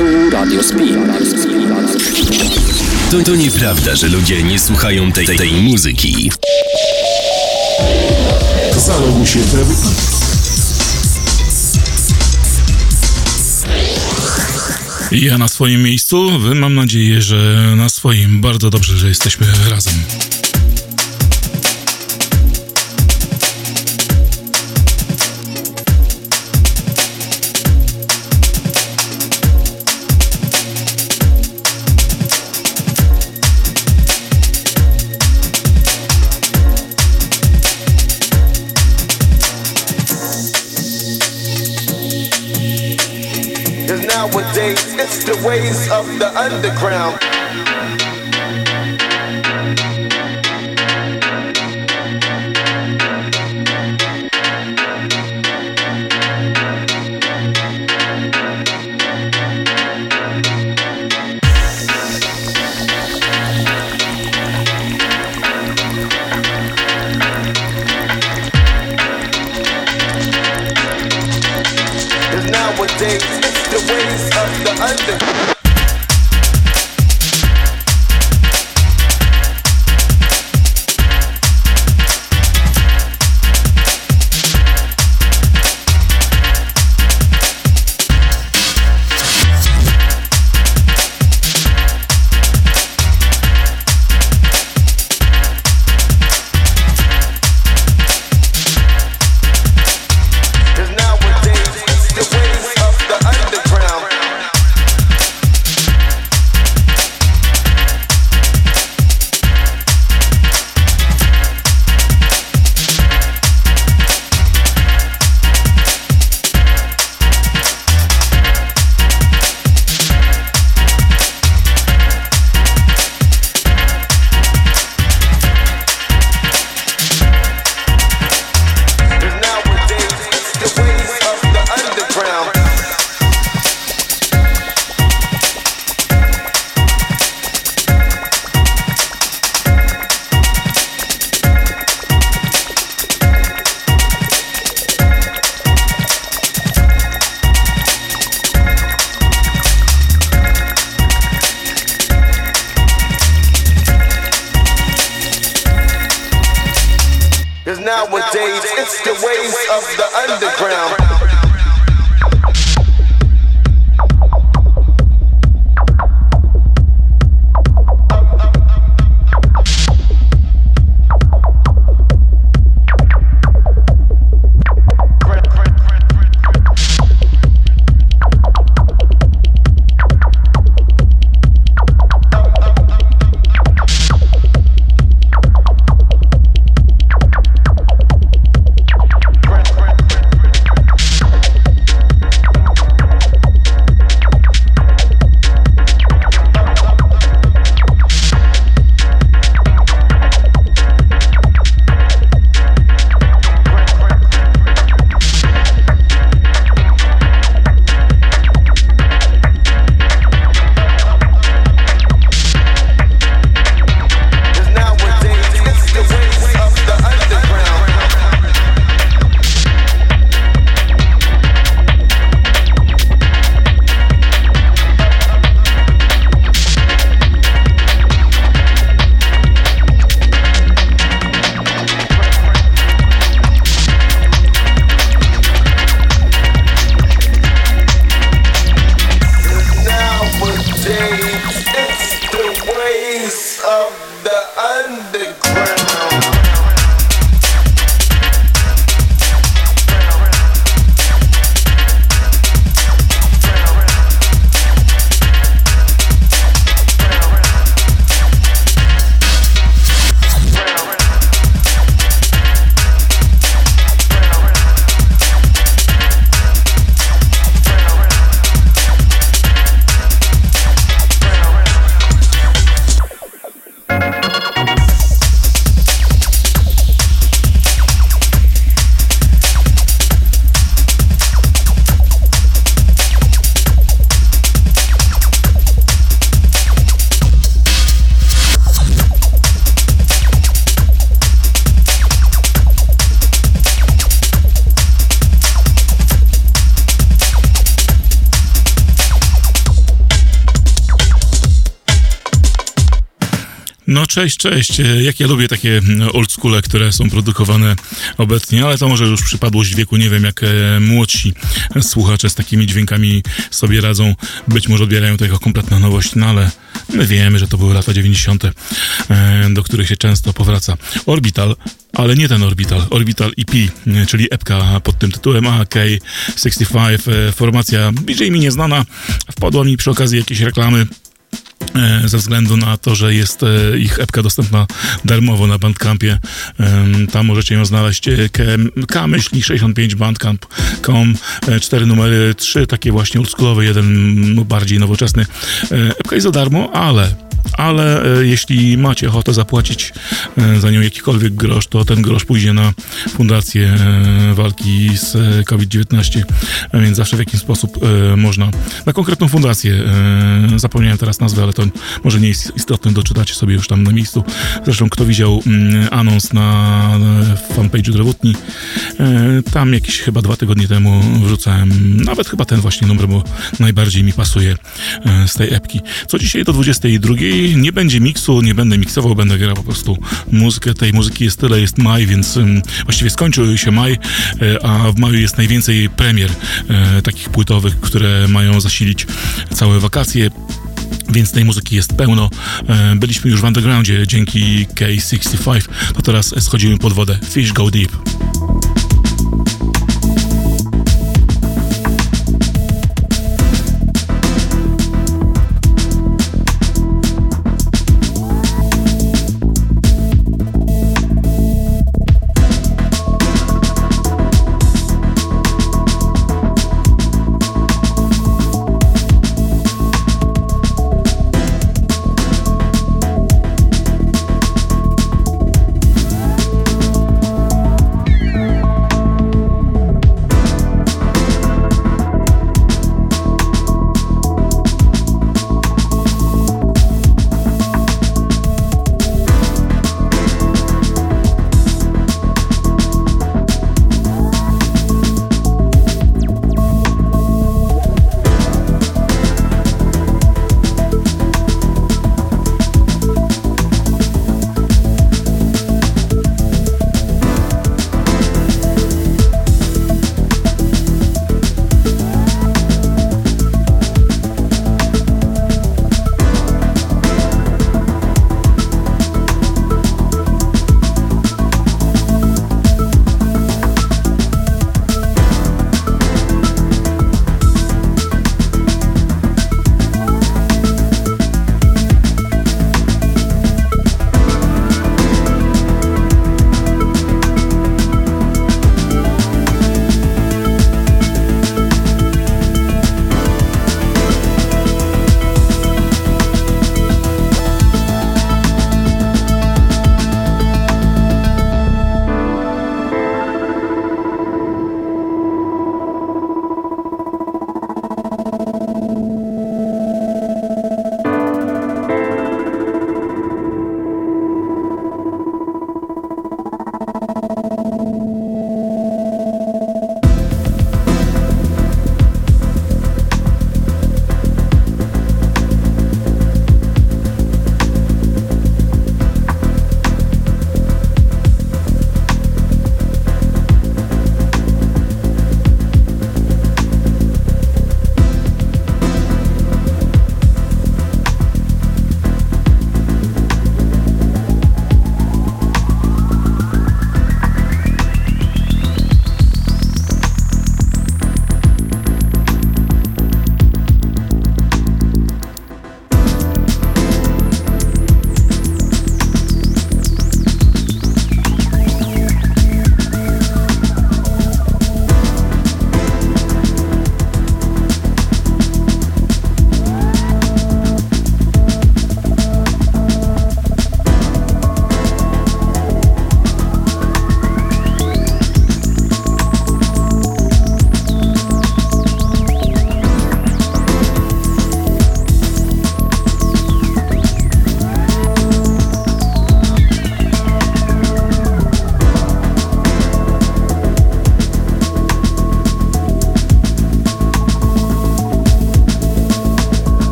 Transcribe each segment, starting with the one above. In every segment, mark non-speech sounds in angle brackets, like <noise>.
Tu Radio Spin. To, to nieprawda, że ludzie nie słuchają tej, tej muzyki. Zaloguj się w Ja na swoim miejscu, wy mam nadzieję, że na swoim. Bardzo dobrze, że jesteśmy razem. Of the underground. Cześć, cześć. Jak ja lubię takie oldschoole, które są produkowane obecnie, ale to może już przypadłość wieku. Nie wiem, jak e, młodsi słuchacze z takimi dźwiękami sobie radzą. Być może odbierają to jako kompletna nowość, no ale my wiemy, że to były lata 90., e, do których się często powraca. Orbital ale nie ten Orbital, Orbital EP, czyli epka pod tym tytułem AK65, e, formacja BJ mi nieznana, wpadła mi przy okazji jakiejś reklamy E, ze względu na to, że jest e, ich epka dostępna darmowo na Bandcampie. Tam możecie ją znaleźć e, k-65bandcamp.com cztery numery, trzy takie właśnie oldschoolowe, jeden bardziej nowoczesny. Epka jest za darmo, ale ale e, jeśli macie ochotę zapłacić e, za nią jakikolwiek grosz, to ten grosz pójdzie na fundację e, walki z COVID-19, a więc zawsze w jakiś sposób można na konkretną fundację, zapomniałem teraz nazwę, ale to może nie jest istotne, doczytacie sobie już tam na miejscu. Zresztą kto widział mm, anons na fanpage'u Drewutni, tam jakieś chyba dwa tygodnie temu wrzucałem nawet chyba ten właśnie numer, bo najbardziej mi pasuje z tej epki. Co dzisiaj do 22 nie będzie miksu, nie będę miksował, będę grał po prostu muzykę. Tej muzyki jest tyle, jest maj, więc właściwie skończył się maj, e, a w maju jest najwięcej premier e, takich płytowych, które mają zasilić całe wakacje więc tej muzyki jest pełno. E, byliśmy już w undergroundzie dzięki K65, to teraz schodzimy pod wodę. Fish go deep.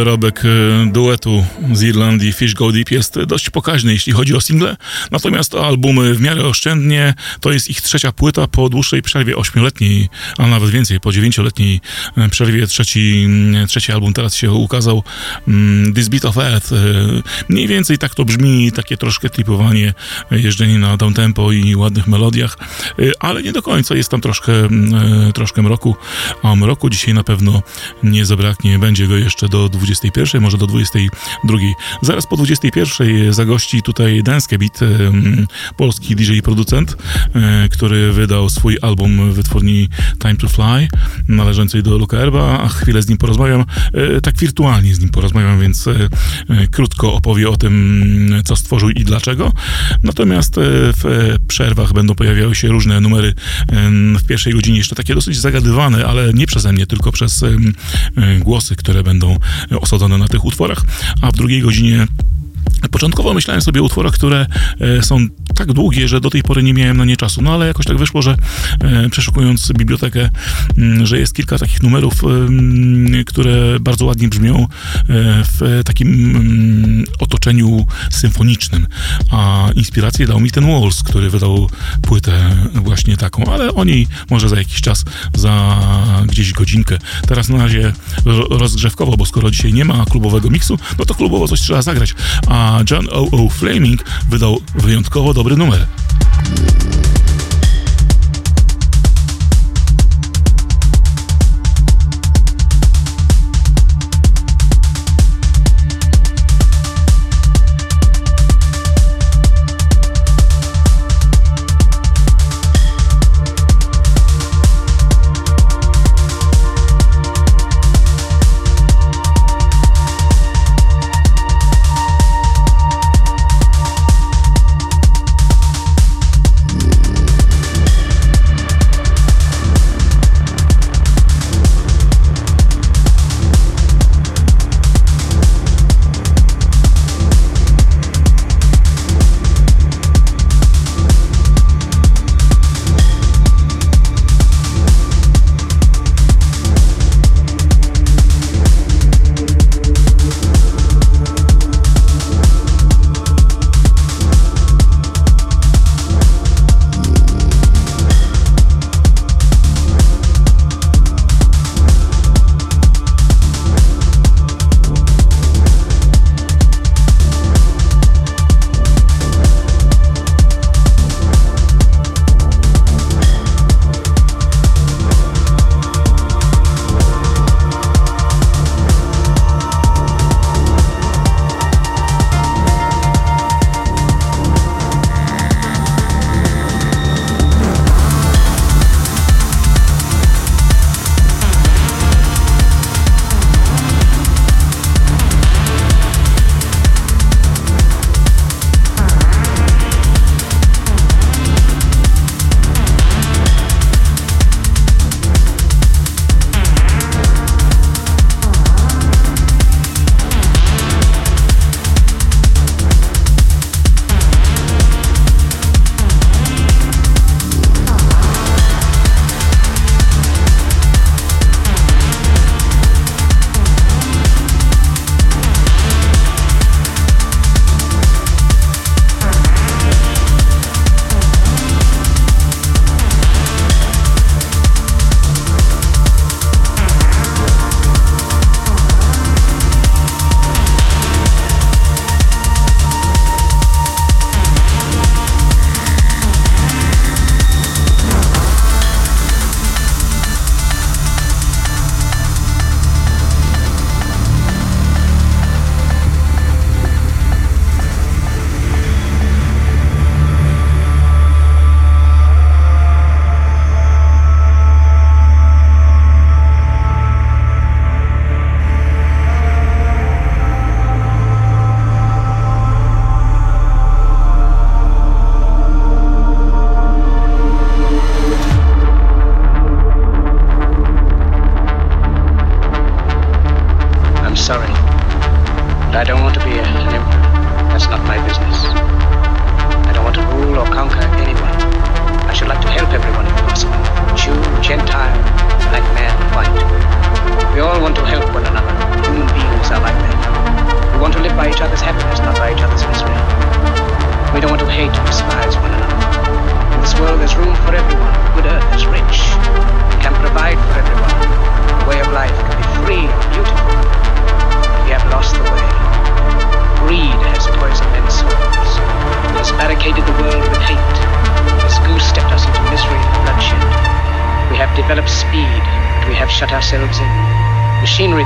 Dorobek e, duetu z Irlandii Fish Go Deep jest dość pokaźny, jeśli chodzi o single, natomiast albumy w miarę oszczędnie, to jest ich trzecia płyta po dłuższej przerwie ośmioletniej, a nawet więcej, po dziewięcioletniej e, przerwie trzeci, mm, trzeci album teraz się ukazał, mm, This Beat of Earth. Mniej więcej tak to brzmi, takie troszkę tripowanie, jeżdżenie na downtempo i ładnych melodiach, ale nie do końca, jest tam troszkę, troszkę mroku, a mroku dzisiaj na pewno nie zabraknie, będzie go jeszcze do 21, może do 22. Zaraz po 21 zagości tutaj Dance Beat, polski DJ producent, e, który wydał swój album wytwórni Time to Fly, należącej do Luka Erba, a chwilę z nim porozmawiam, e, tak wirtualnie z nim porozmawiam, więc e, krótko opowie o tym, co stworzył i dlaczego. Natomiast w przerwach będą pojawiały się różne numery w pierwszej godzinie, jeszcze takie dosyć zagadywane, ale nie przeze mnie, tylko przez głosy, które będą osadzone na tych utworach, a w drugiej godzinie Początkowo myślałem sobie o utworach, które e, są tak długie, że do tej pory nie miałem na nie czasu. No ale jakoś tak wyszło, że e, przeszukując bibliotekę, mm, że jest kilka takich numerów, które bardzo ładnie brzmią e, w takim mm, otoczeniu symfonicznym. A inspirację dał mi ten Walls, który wydał płytę właśnie taką, ale o niej może za jakiś czas, za gdzieś godzinkę. Teraz na razie rozgrzewkowo, bo skoro dzisiaj nie ma klubowego miksu, no to klubowo coś trzeba zagrać. A John O.O. Flaming wydał wyjątkowo dobry numer.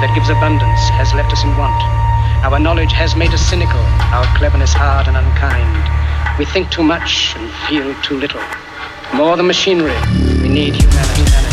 That gives abundance has left us in want. Our knowledge has made us cynical, our cleverness hard and unkind. We think too much and feel too little. More than machinery, we need humanity.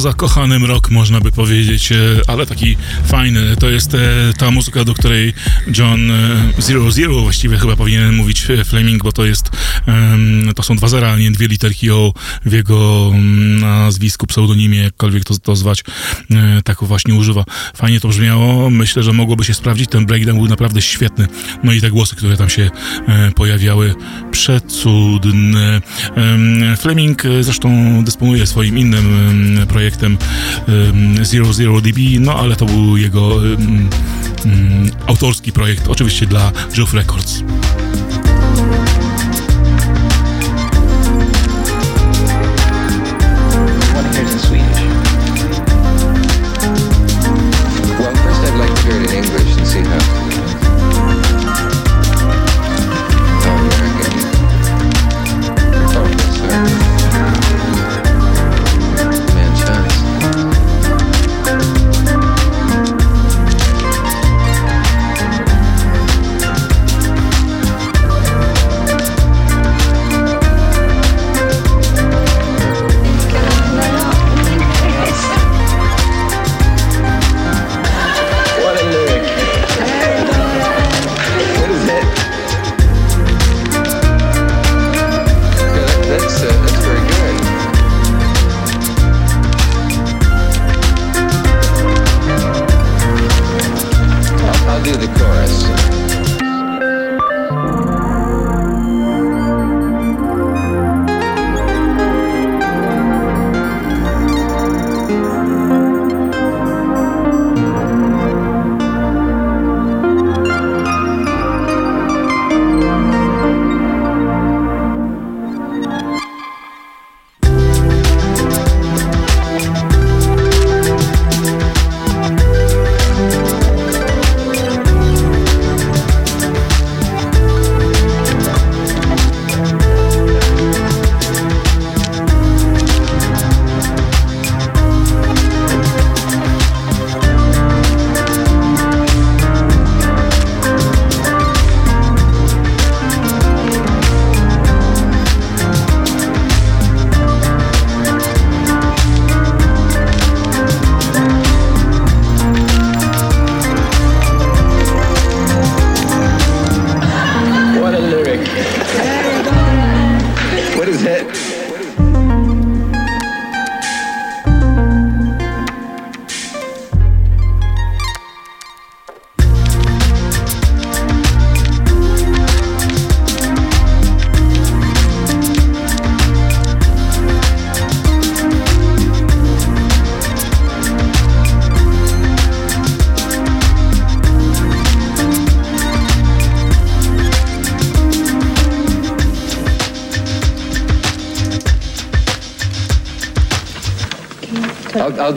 Humanity. co za kochanym rok, można by powiedzieć, e, ale taki fajny. To jest e, ta muzyka, do której John e, Zero Zero właściwie chyba powinien mówić Fleming, bo to jest, to są dwa zera, nie dwie literki o w jego mm, nazwisku, pseudonimie, jakkolwiek to, to zwać, tak właśnie używa. Fajnie to brzmiało, myślę, że mogłoby się sprawdzić, ten breakdown był naprawdę świetny. No i te głosy, które tam się pojawiały, przecudne. Fleming zresztą dysponuje swoim innym projektem, projektem Zero Zero DB, no ale to był jego autorski projekt, oczywiście dla Jove Records.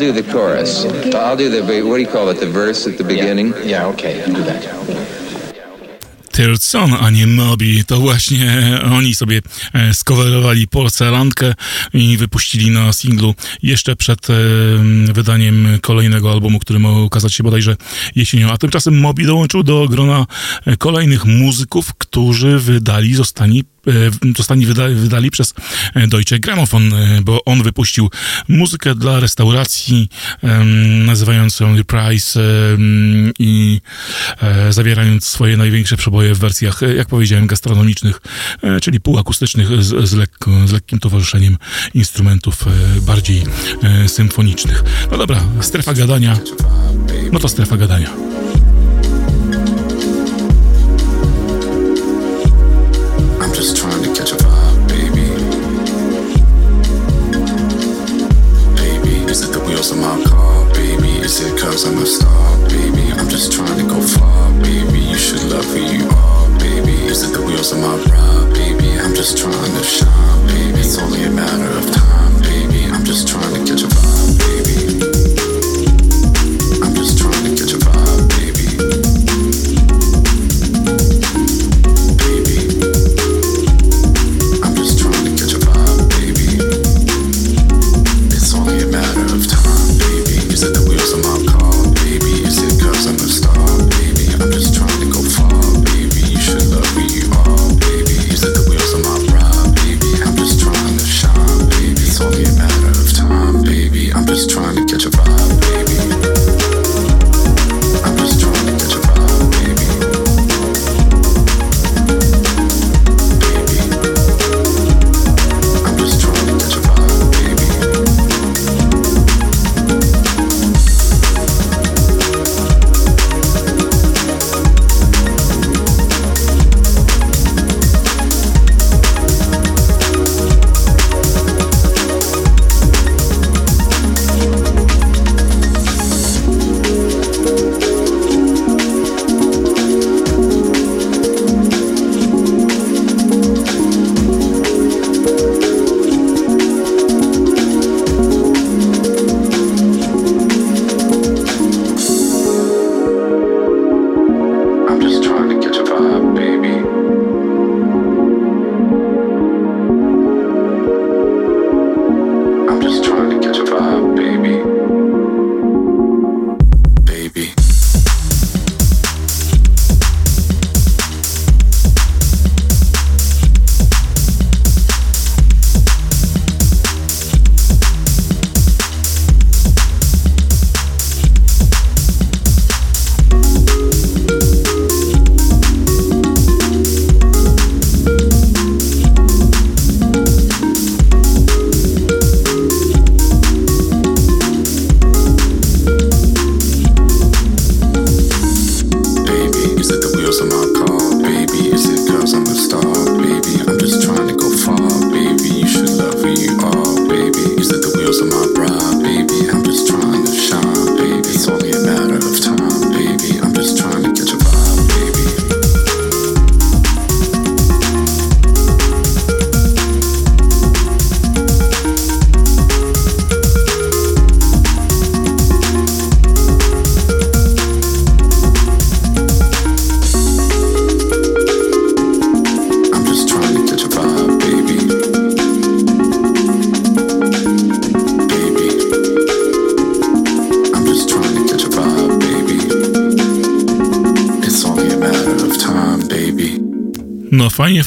Do the chorus. I'll do the, what do you call it, the verse at the beginning? Yeah, okay, I'll do that. Third Son, a nie Moby. To właśnie oni sobie e, skowerowali porcelankę i wypuścili na singlu jeszcze przed e, wydaniem kolejnego albumu, który ma ukazać się bodajże jesienią. A tymczasem Moby dołączył do grona e, kolejnych muzyków, którzy wydali, zostali zostali wydali, wydali przez Deutsche Grammophon, bo on wypuścił muzykę dla restauracji nazywając ją Reprise i zawierając swoje największe przeboje w wersjach, jak powiedziałem, gastronomicznych, czyli półakustycznych z, z, lekko, z lekkim towarzyszeniem instrumentów bardziej symfonicznych. No dobra, strefa gadania, no to strefa gadania. Just trying to catch a vibe, baby. Baby, is it the wheels of my car, baby? Is it cause I'm a star, baby? I'm just trying to go far, baby. You should love who you are, baby. Is it the wheels of my ride, baby? I'm just trying to shine, baby. It's only a matter of time, baby. I'm just trying to catch a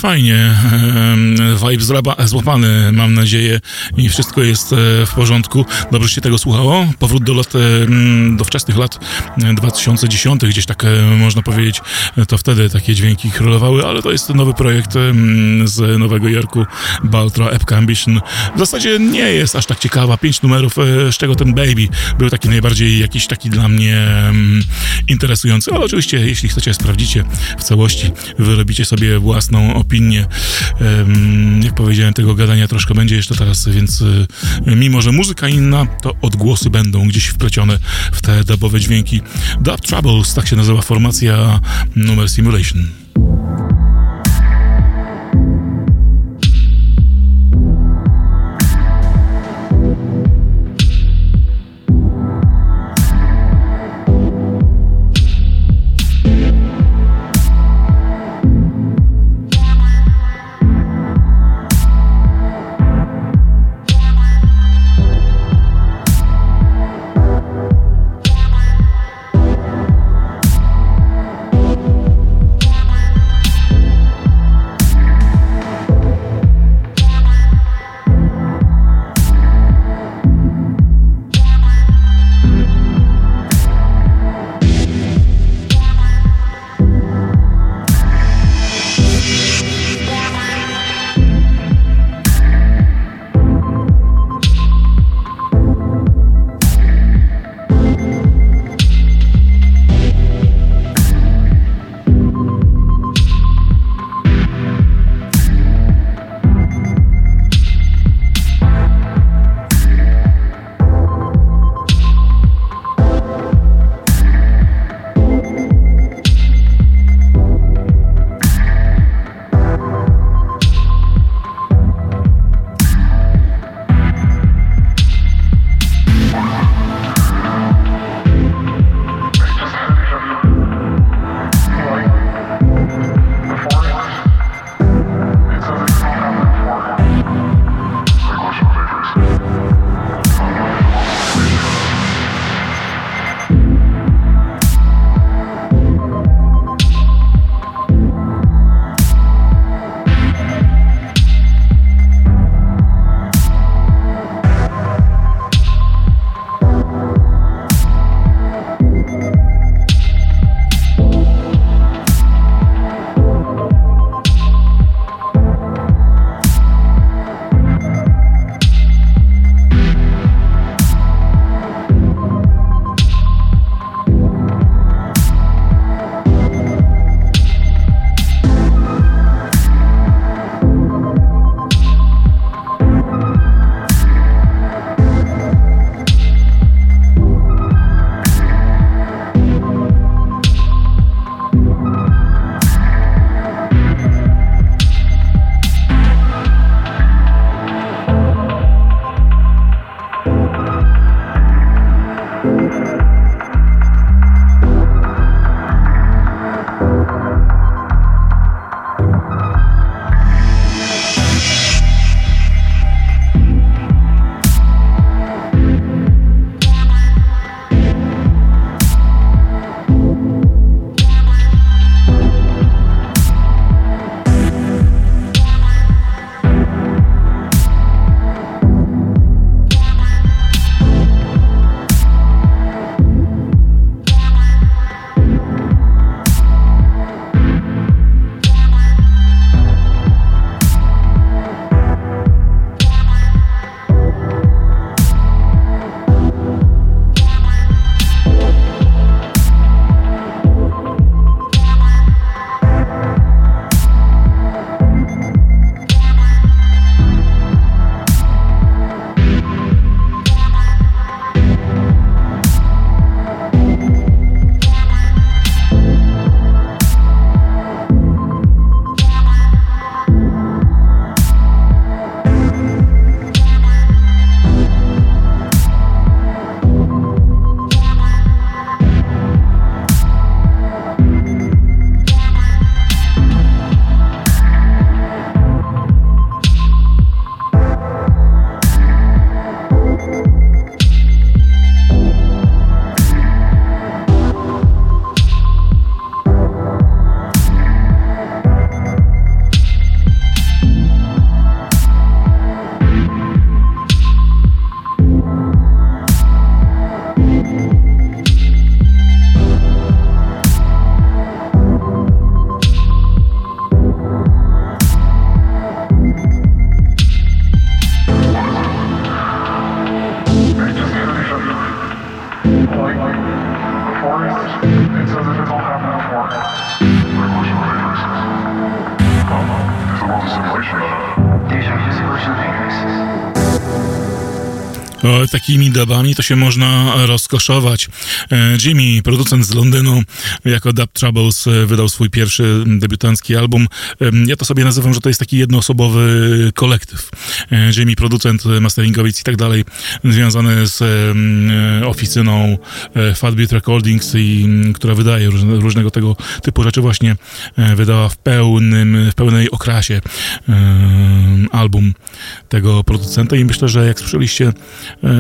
fajnie, Vibe złapany, mam nadzieję, i wszystko jest e, w porządku. Dobrze się tego słuchało. Powrót do lat, em, do wczesnych lat e, 2010, gdzieś tak e, można powiedzieć, e, to wtedy takie dźwięki królowały, ale to jest nowy projekt em, z Nowego Jorku, Baltra Epka Ambition. W zasadzie nie jest aż tak ciekawa. Pięć numerów, e, z czego ten Baby był taki najbardziej jakiś taki dla mnie em, interesujący, ale oczywiście, jeśli chcecie, sprawdzicie w całości, wyrobicie sobie własną opinię. Jak powiedziałem, tego gadania troszkę będzie jeszcze teraz, więc mimo, że muzyka inna, to odgłosy będą gdzieś wplecione w te dubowe dźwięki. Dub Troubles, tak się nazywa formacja numer Simulation. Takimi dabami to się można rozkoszować. E, Jimmy, producent z Londynu, jako Dub Troubles e, wydał swój pierwszy debiutancki album. Ja to sobie nazywam, że to jest taki jednoosobowy kolektyw. E, Jimmy, producent, masteringowiec i tak dalej, związany z oficyną Fatbeat Recordings, i, która wydaje różne, różnego tego typu rzeczy, właśnie wydała w pełnym, w pełnej okrasie album tego producenta i myślę, że jak słyszeliście,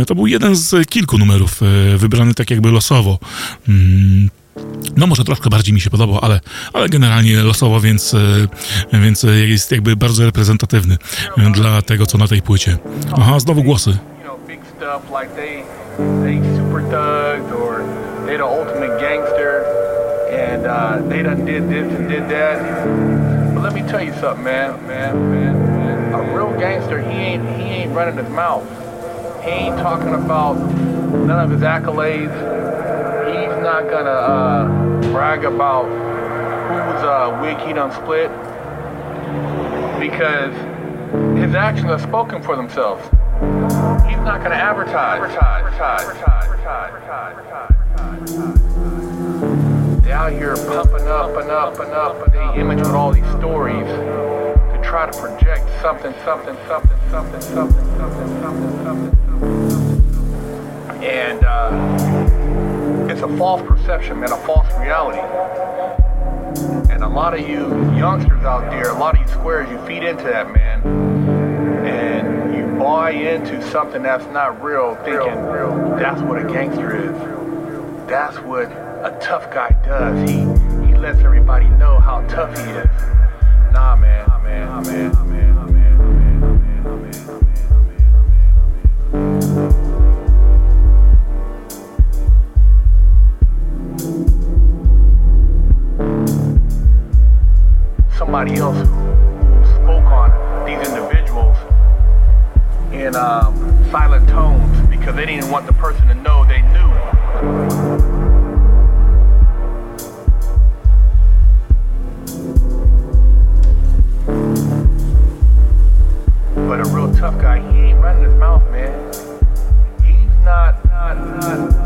to był jeden z kilku numerów e, wybrany tak jakby losowo. Mm, No może troszkę bardziej mi się podobał, ale, ale generalnie losowo, więc, e, więc jest jakby bardzo reprezentatywny e, dla tego, co na tej płycie. Aha, znowu głosy. and uh, they done did this and did that. But let me tell you something, man, man, man, man. A real gangster, he ain't he ain't running his mouth. He ain't talking about none of his accolades. He's not gonna uh, brag about whose uh, wig he done split because his actions are spoken for themselves. He's not to advertise. Advertise. Advertise. Advertise. They out here pumping up and up and up and they image with all these stories to try to project something, something, something, something, something, something, something, something, something. And uh, it's a false perception, man, a false reality. And a lot of you youngsters out there, a lot of you squares, you feed into that, man and you buy into something that's not real, thinking that's what a gangster is. That's what a tough guy does. He he lets everybody know how tough he is. Nah, man. Nah, man. Nah, man. Nah, man. Somebody else spoke on these individuals in um, silent tones because they didn't want the person to know they knew. Tough guy, he ain't running his mouth, man. He's not, not, not,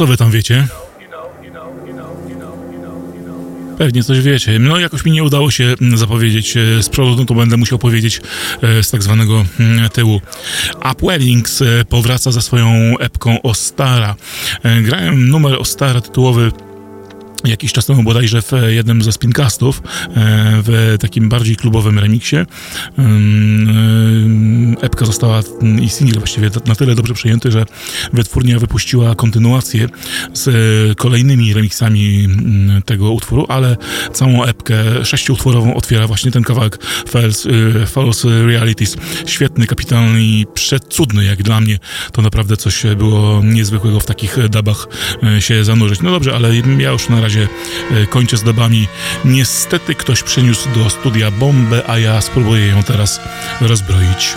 co wy tam wiecie? Pewnie coś wiecie. No jakoś mi nie udało się mm, zapowiedzieć e, z przodu, no to będę musiał powiedzieć e, z tak zwanego mm, tyłu. Upwellings e, powraca ze swoją epką Ostara. Grałem numer Ostara tytułowy jakiś czas temu bodajże w jednym ze spincastów, w takim bardziej klubowym remiksie. Epka została i single właściwie na tyle dobrze przyjęty, że wytwórnia wypuściła kontynuację z kolejnymi remixami tego utworu, ale całą epkę sześcioutworową otwiera właśnie ten kawałek False, False Realities. Świetny, kapitalny i przecudny jak dla mnie. To naprawdę coś było niezwykłego w takich dubach się zanurzyć. No dobrze, ale ja już na razie razie e, kończę z dobami. Niestety ktoś przyniósł do studia bombę, a ja spróbuję ją teraz rozbroić.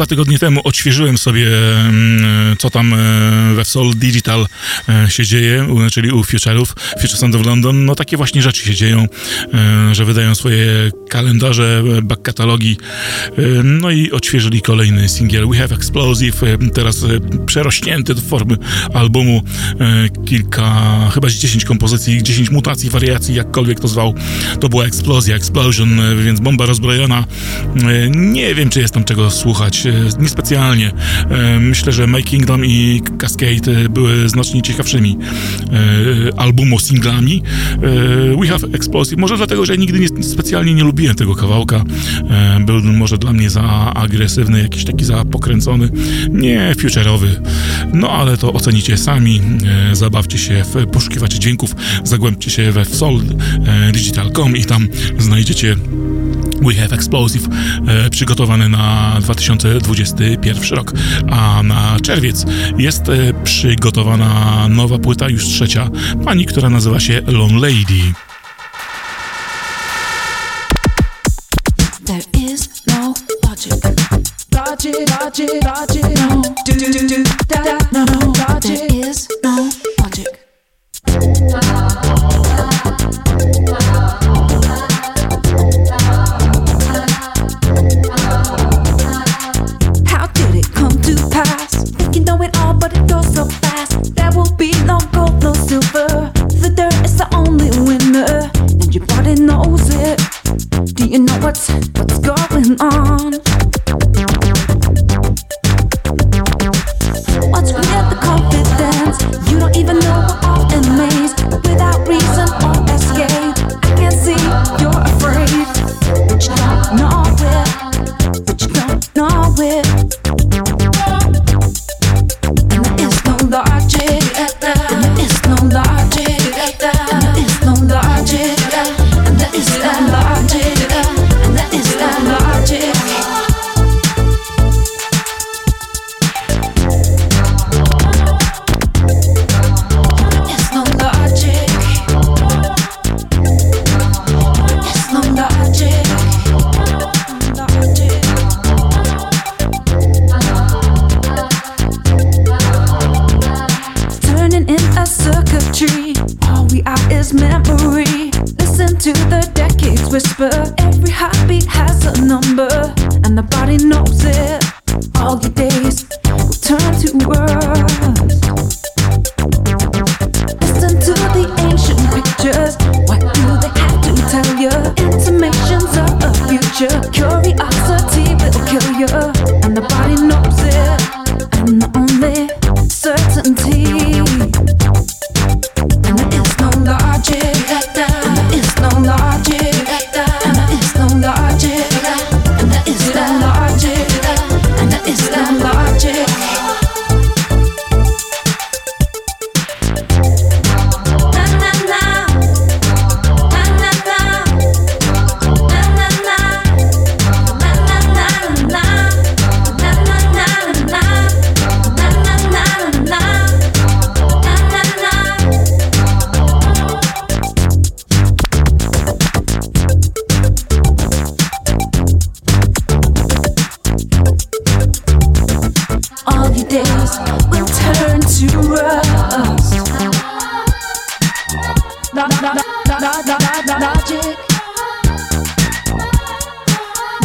Dwa tygodnie temu odświeżyłem sobie, mm, co tam e, we Soul Digital e, się dzieje, czyli u Future'ów, Future Sound of London. No takie właśnie rzeczy się dzieją, e, że wydają swoje kalendarze, back katalogi, no i odświeżyli kolejny singiel We Have Explosive, teraz przerośnięty do formy albumu, kilka, chyba 10 kompozycji, 10 mutacji, wariacji, jakkolwiek to zwał. To była eksplozja, explosion, więc bomba rozbrojona. Nie wiem, czy jest tam czego słuchać. E, niespecjalnie. E, myślę, że My Kingdom i Cascade były znacznie ciekawszymi albumu singlami. We Have Explosive. Może dlatego, że nigdy nie, specjalnie nie lubiłem tego kawałka. Był może dla mnie za agresywny, jakiś taki za pokręcony. Nie future'owy. No ale to ocenicie sami. Zabawcie się w poszukiwaczy dźwięków. Zagłębcie się we Soul Digital.com i tam znajdziecie We Have Explosive e, przygotowany na 2021 rok, a na czerwiec jest e, przygotowana nowa płyta, już trzecia, pani, która nazywa się Lone Lady. Is no no. Do, do, do, no, no. Logic. There is no logic. You know it all, but it goes so fast. There will be no gold, no silver. The dirt is the only winner, and your body knows it. Do you know what's what's going on? The confidence, you don't even know we're without reason or escape. I can see you're afraid.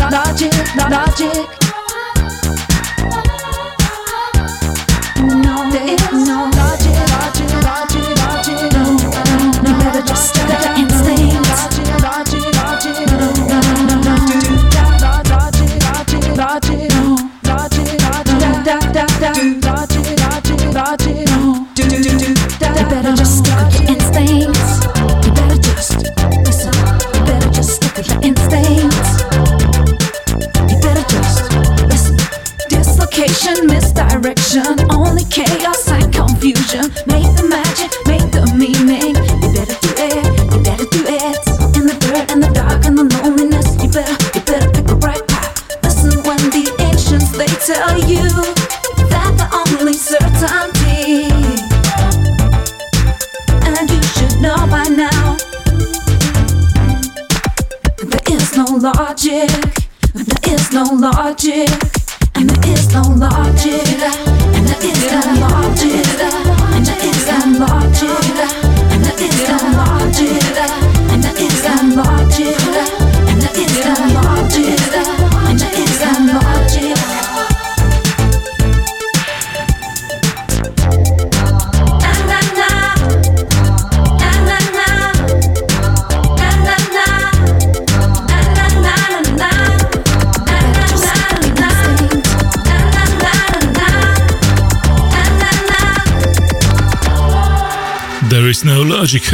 magic, magic.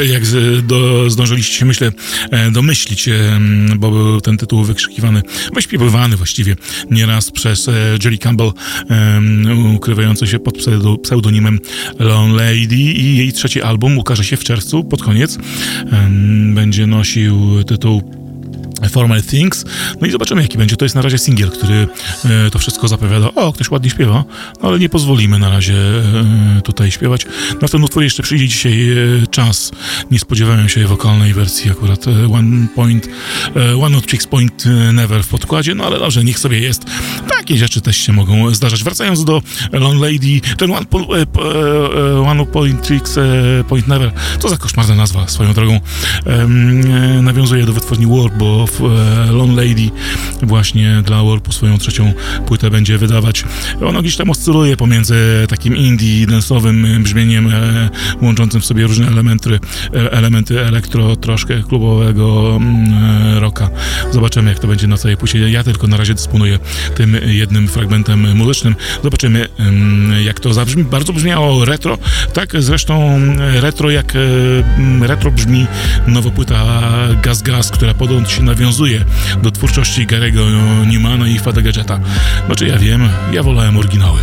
Jak do, zdążyliście się, myślę, e, domyślić, bo był ten tytuł wykrzykiwany, wyśpiewywany właściwie nieraz przez e, Jerry Campbell, ukrywający się pod pseudonimem Lone Lady i jej trzeci album ukaże się w czerwcu, pod koniec. Będzie nosił tytuł Formal Things. No i zobaczymy, jaki będzie. To jest na razie singiel, który e, to wszystko zapowiada. O, ktoś ładnie śpiewa, no, ale nie pozwolimy na razie e, tutaj śpiewać. Na ten utwór jeszcze przyjdzie dzisiaj e, czas. Nie spodziewałem się wokalnej wersji akurat One Point, One Not Tricks Point Never w podkładzie, no ale dobrze, niech sobie jest. Takie rzeczy też się mogą zdarzać. Wracając do Long Lady, ten One, one Point Tricks Point Never, to za koszmarna nazwa swoją drogą. nawiązuje do wytwórni Warp, bo E, Lone Lady właśnie dla Warpu swoją trzecią płytę będzie wydawać. Ona gdzieś tam oscyluje pomiędzy takim indie, densowym brzmieniem e, łączącym w sobie różne elementy, e, elementy elektro, troszkę klubowego mm, rocka. Zobaczymy jak to będzie na całej płycie. Ja tylko na razie dysponuję tym jednym fragmentem muzycznym. Zobaczymy mm, jak to zabrzmi. Bardzo brzmiało retro, tak zresztą retro jak retro brzmi nowa płyta Gaz Gaz, która podobno się nawiązuje nawiązuje do twórczości Garego Newmana i Fada Gadgeta. Znaczy ja wiem, ja wolałem oryginały.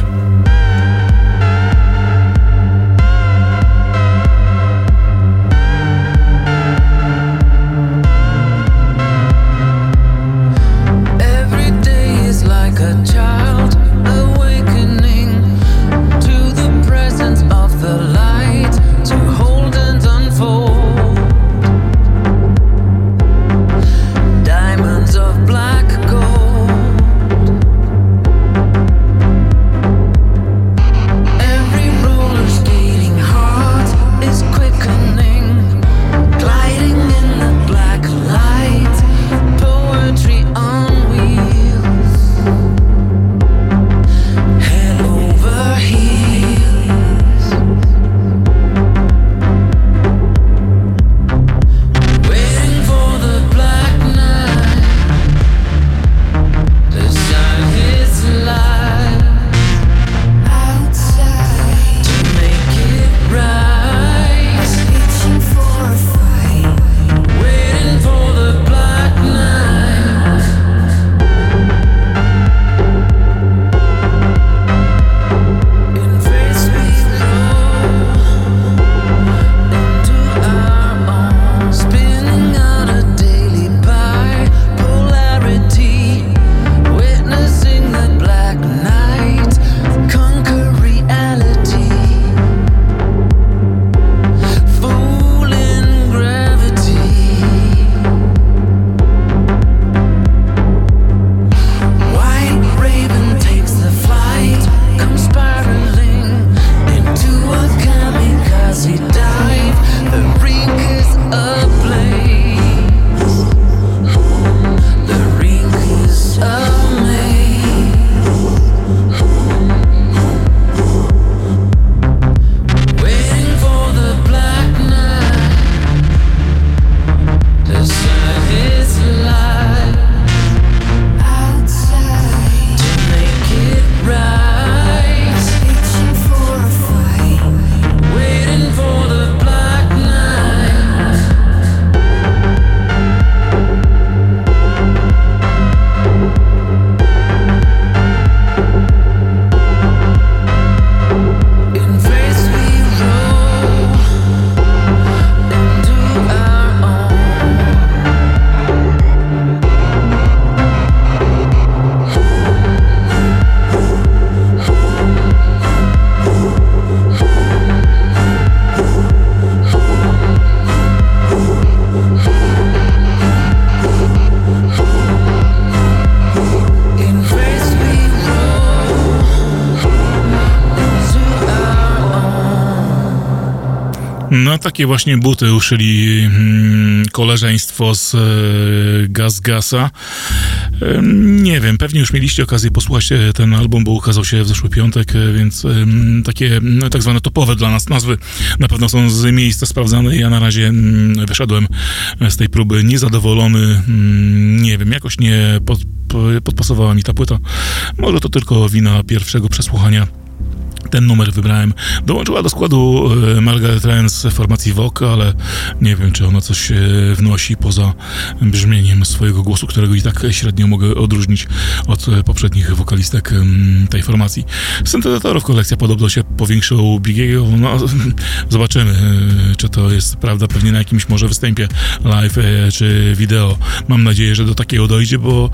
No takie właśnie buty uszyli hmm, koleżeństwo z e, Gaz nie wiem, pewnie już mieliście okazję posłuchać e, ten album, bo ukazał się w zeszły piątek, e, więc takie tak zwane topowe dla nas nazwy na pewno są z miejsca sprawdzane. Ja na razie mm, wyszedłem z tej próby niezadowolony. Mm, nie wiem, jakoś nie pod, podpasowała mi ta płyta. Może to tylko wina pierwszego przesłuchania ten numer wybrałem. Dołączyła do składu e, Margaret z formacji Vogue, ale nie wiem, czy ona coś e, wnosi poza brzmieniem swojego głosu, którego i tak średnio mogę odróżnić od e, poprzednich wokalistek tej formacji. Syntezatorów kolekcja podobno się powiększyła u Bigiego. No, <laughs> zobaczymy, czy to jest prawda, pewnie na jakimś może występie live czy wideo. Mam nadzieję, że do takiego dojdzie, bo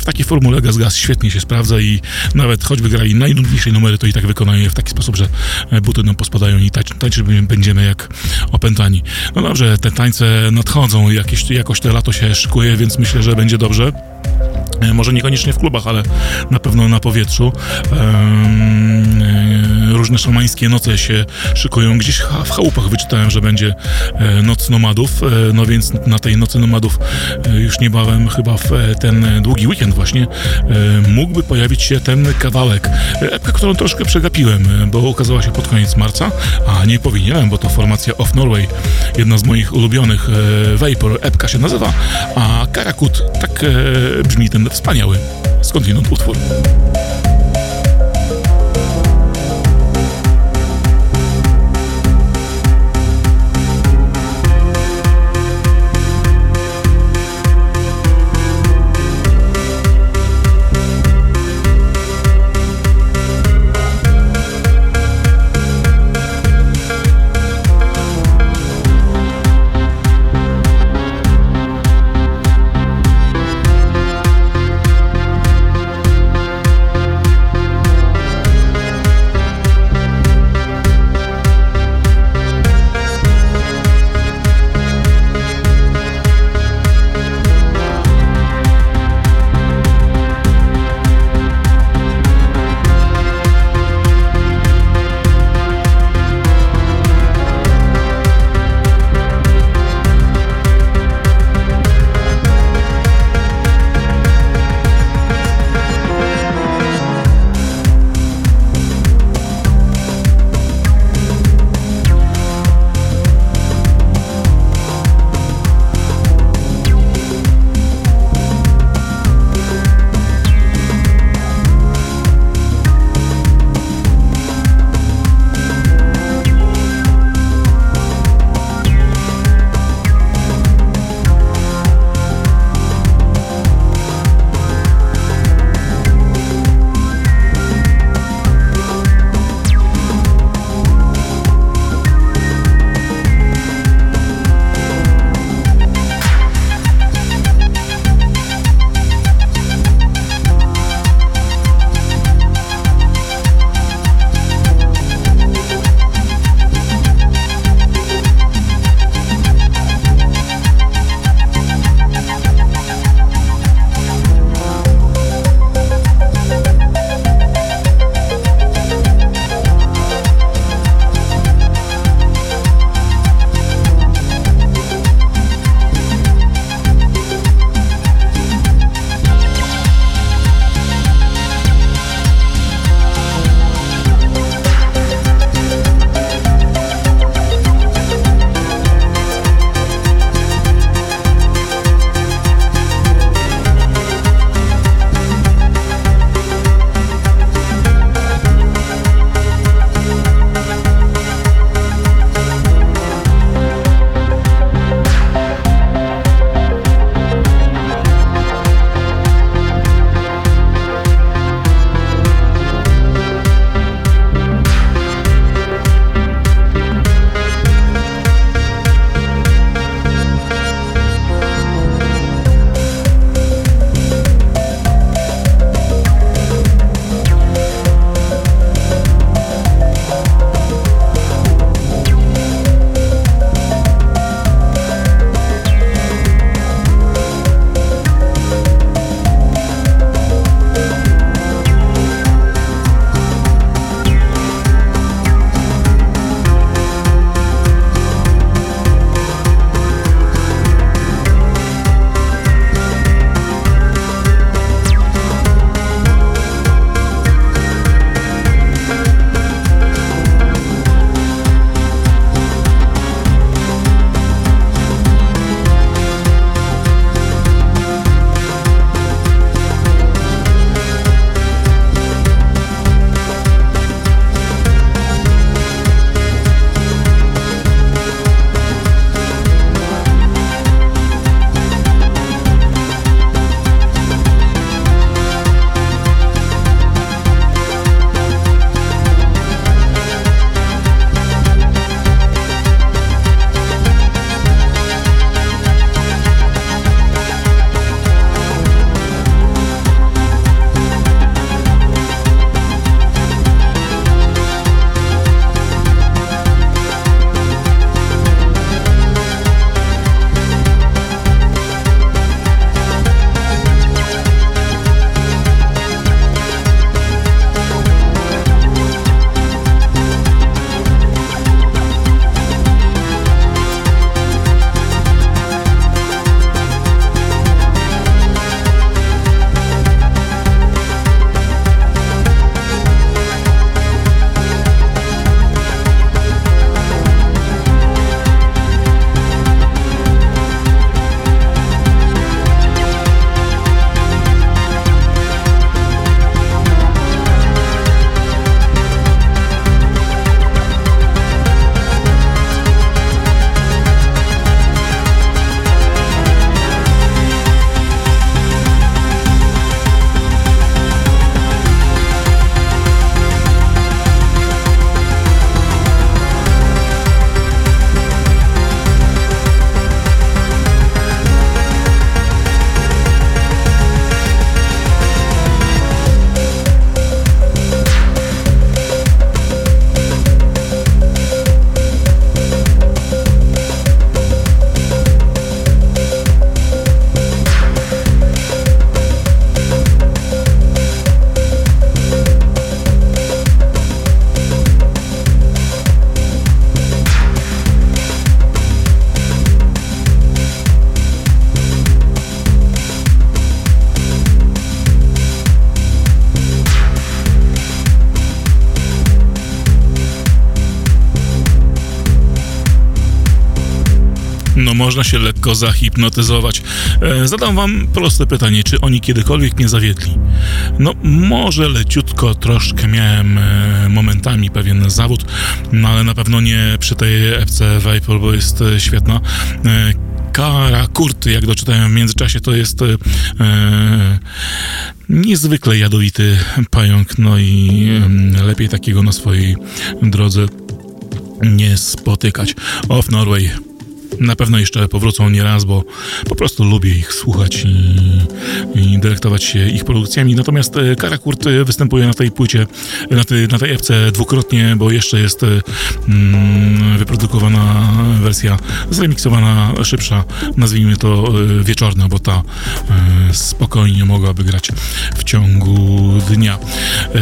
w takiej formule Gaz Gaz świetnie się sprawdza i nawet choćby grali najnudniejsze numery, to i tak wykonają je w taki sposób, że e, buty nam pospadają i tańczyć tańczy będziemy jak opętani. No dobrze, te tańce nadchodzą, jakieś, jakoś to lato się szykuje, więc myślę, że będzie dobrze. E, może niekoniecznie w klubach, ale na pewno na powietrzu. E, różne szamańskie noce się szykują. Gdzieś w chałupach wyczytałem, że będzie e, Noc Nomadów, no więc na tej Nocy Nomadów już niebawem, chyba w ten długi weekend właśnie, mógłby pojawić się ten kawałek. Epka, którą troszkę przegapiłem, bo ukazała się pod koniec marca, a nie powinienem, bo to formacja Off Norway, jedna z moich ulubionych Vapor. Epka się nazywa, a Karakut, tak brzmi ten wspaniały skądinąd utwór. Można się lekko zahipnotyzować. E, zadam wam proste pytanie, czy oni kiedykolwiek mnie zawiedli? No może leciutko troszkę miałem e, momentami pewien zawód, no ale na pewno nie przy tej FC Vapor, bo jest e, świetna. Kara Kurty, jak doczytałem w międzyczasie, to jest e, niezwykle jadowity pająk, no i e, lepiej takiego na swojej drodze nie spotykać. Off Norway na pewno jeszcze powrócą nieraz, bo po prostu lubię ich słuchać i, i delektować się ich produkcjami. Natomiast e, Karakurt występuje na tej płycie, na tej, na tej epce dwukrotnie, bo jeszcze jest e, mm, wyprodukowana wersja zremiksowana, szybsza, nazwijmy to e, wieczorna, bo ta e, spokojnie mogłaby grać w ciągu dnia. E,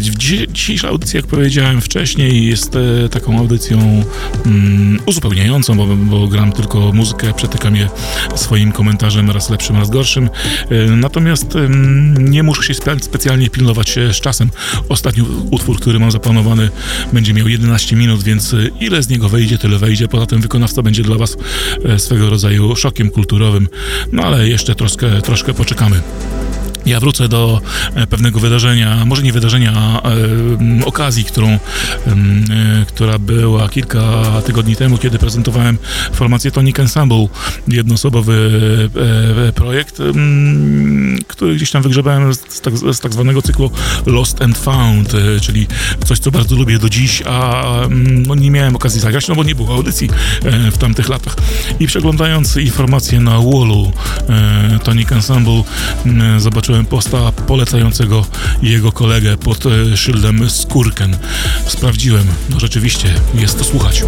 dzi- dzisiejsza audycja, jak powiedziałem wcześniej, jest e, taką audycją mm, uzupełniającą, bo, bo gram tylko muzykę, przetykam je swoim komentarzem, raz lepszym, raz gorszym. E, Natomiast nie muszę się spe- specjalnie pilnować z czasem. Ostatni utwór, który mam zaplanowany, będzie miał 11 minut, więc ile z niego wejdzie, tyle wejdzie. Poza tym wykonawca będzie dla Was swego rodzaju szokiem kulturowym. No ale jeszcze troszkę, troszkę poczekamy. Ja wrócę do e, pewnego wydarzenia, może nie wydarzenia, e, okazji, którą, e, która była kilka tygodni temu, kiedy prezentowałem formację Tonic Ensemble, jednoosobowy projekt, który gdzieś tam wygrzebałem z, tak, z tak zwanego cyklu Lost and Found, czyli coś, co bardzo lubię do dziś, a no, nie miałem okazji zagrać, no bo nie było audycji w tamtych latach. I przeglądając informacje na Wallu Tonic Ensemble, zobaczyłem posta polecającego jego kolegę pod e, szyldem Skurken. Sprawdziłem, no rzeczywiście jest to słuchać.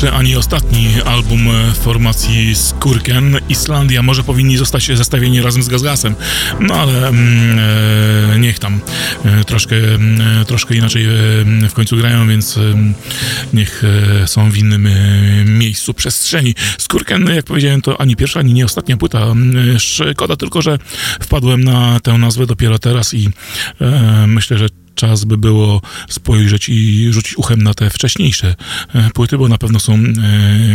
Pierwszy, ani ostatni album formacji Skurken. Islandia może powinni zostać zestawieni razem z Gazgasem, no ale mm, e, niech tam. E, troszkę, mm, e, troszkę inaczej e, w końcu grają, więc e, niech e, są w innym miejscu przestrzeni. Skurken, jak powiedziałem, to ani pierwsza, ani nie ostatnia płyta. Mm, Szkoda tylko, że wpadłem na tę nazwę dopiero teraz i myślę, że czas by było spojrzeć i rzucić uchem na te wcześniejsze e, płyty, bo na pewno są e,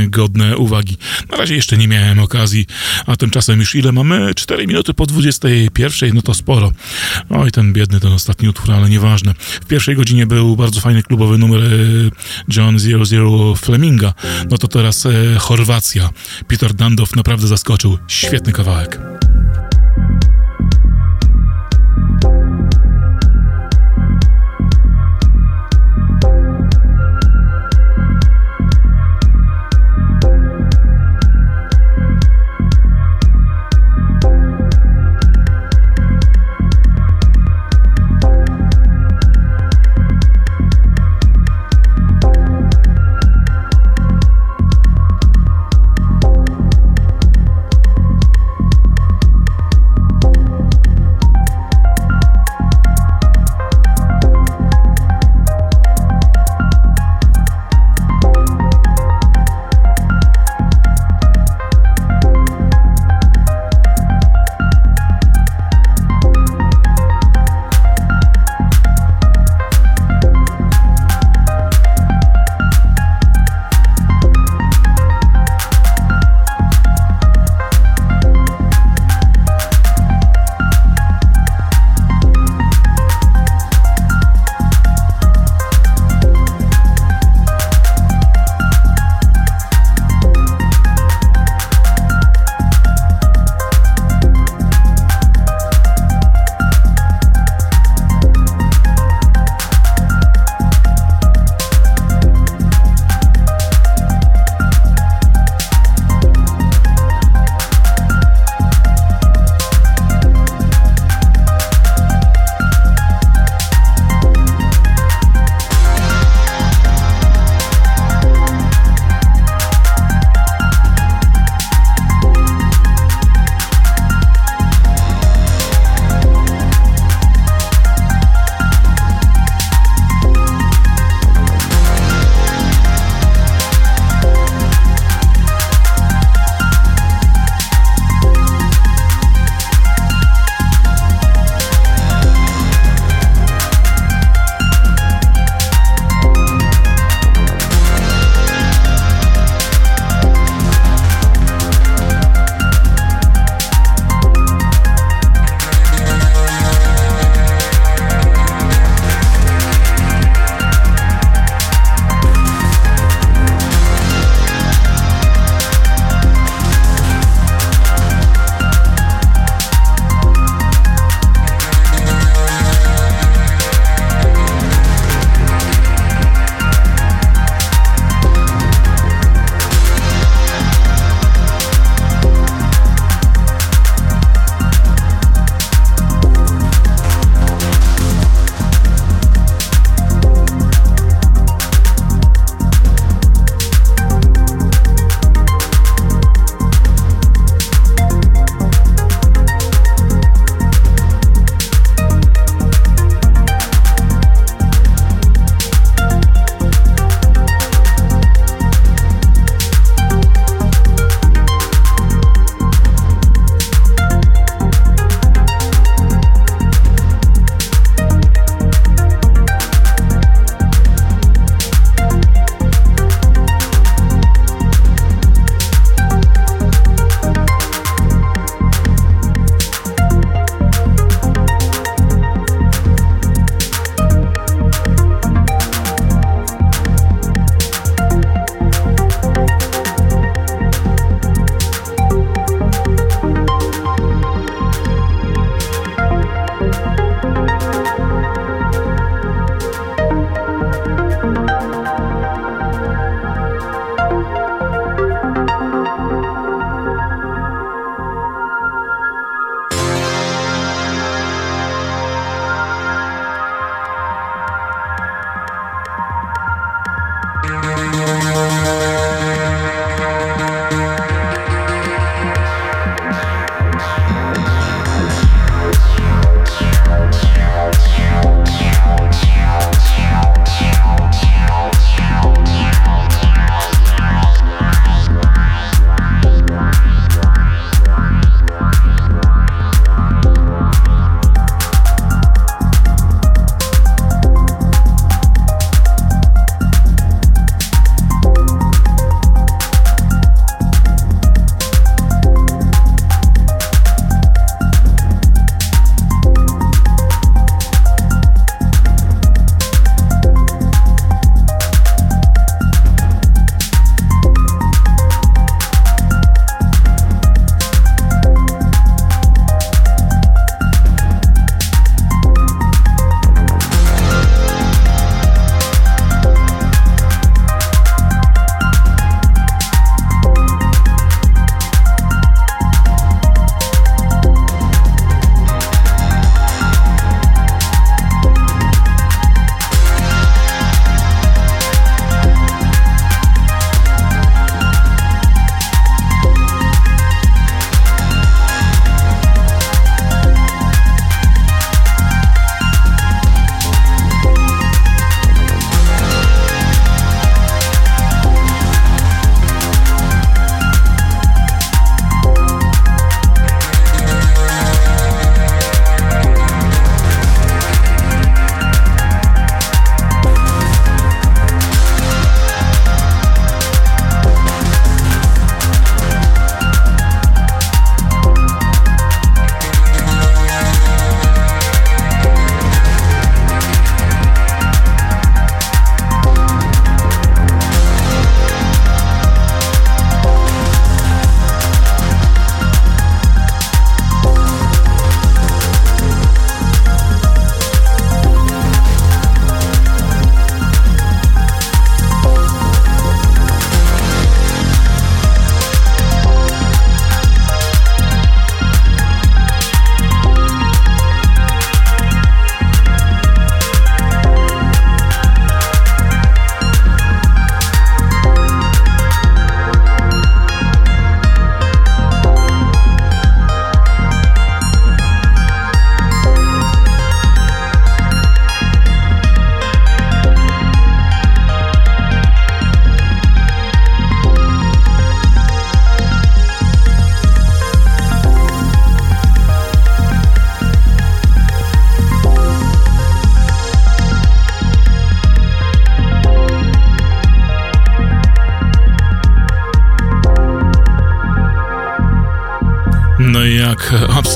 godne uwagi. Na razie jeszcze nie miałem okazji, a tymczasem już ile mamy? 4 minuty po 21, no to sporo. Oj, ten biedny, ten ostatni utwór, ale nieważne. W pierwszej godzinie był bardzo fajny klubowy numer e, John 00 Fleminga, no to teraz Chorwacja. Peter Dandow naprawdę zaskoczył. Świetny kawałek.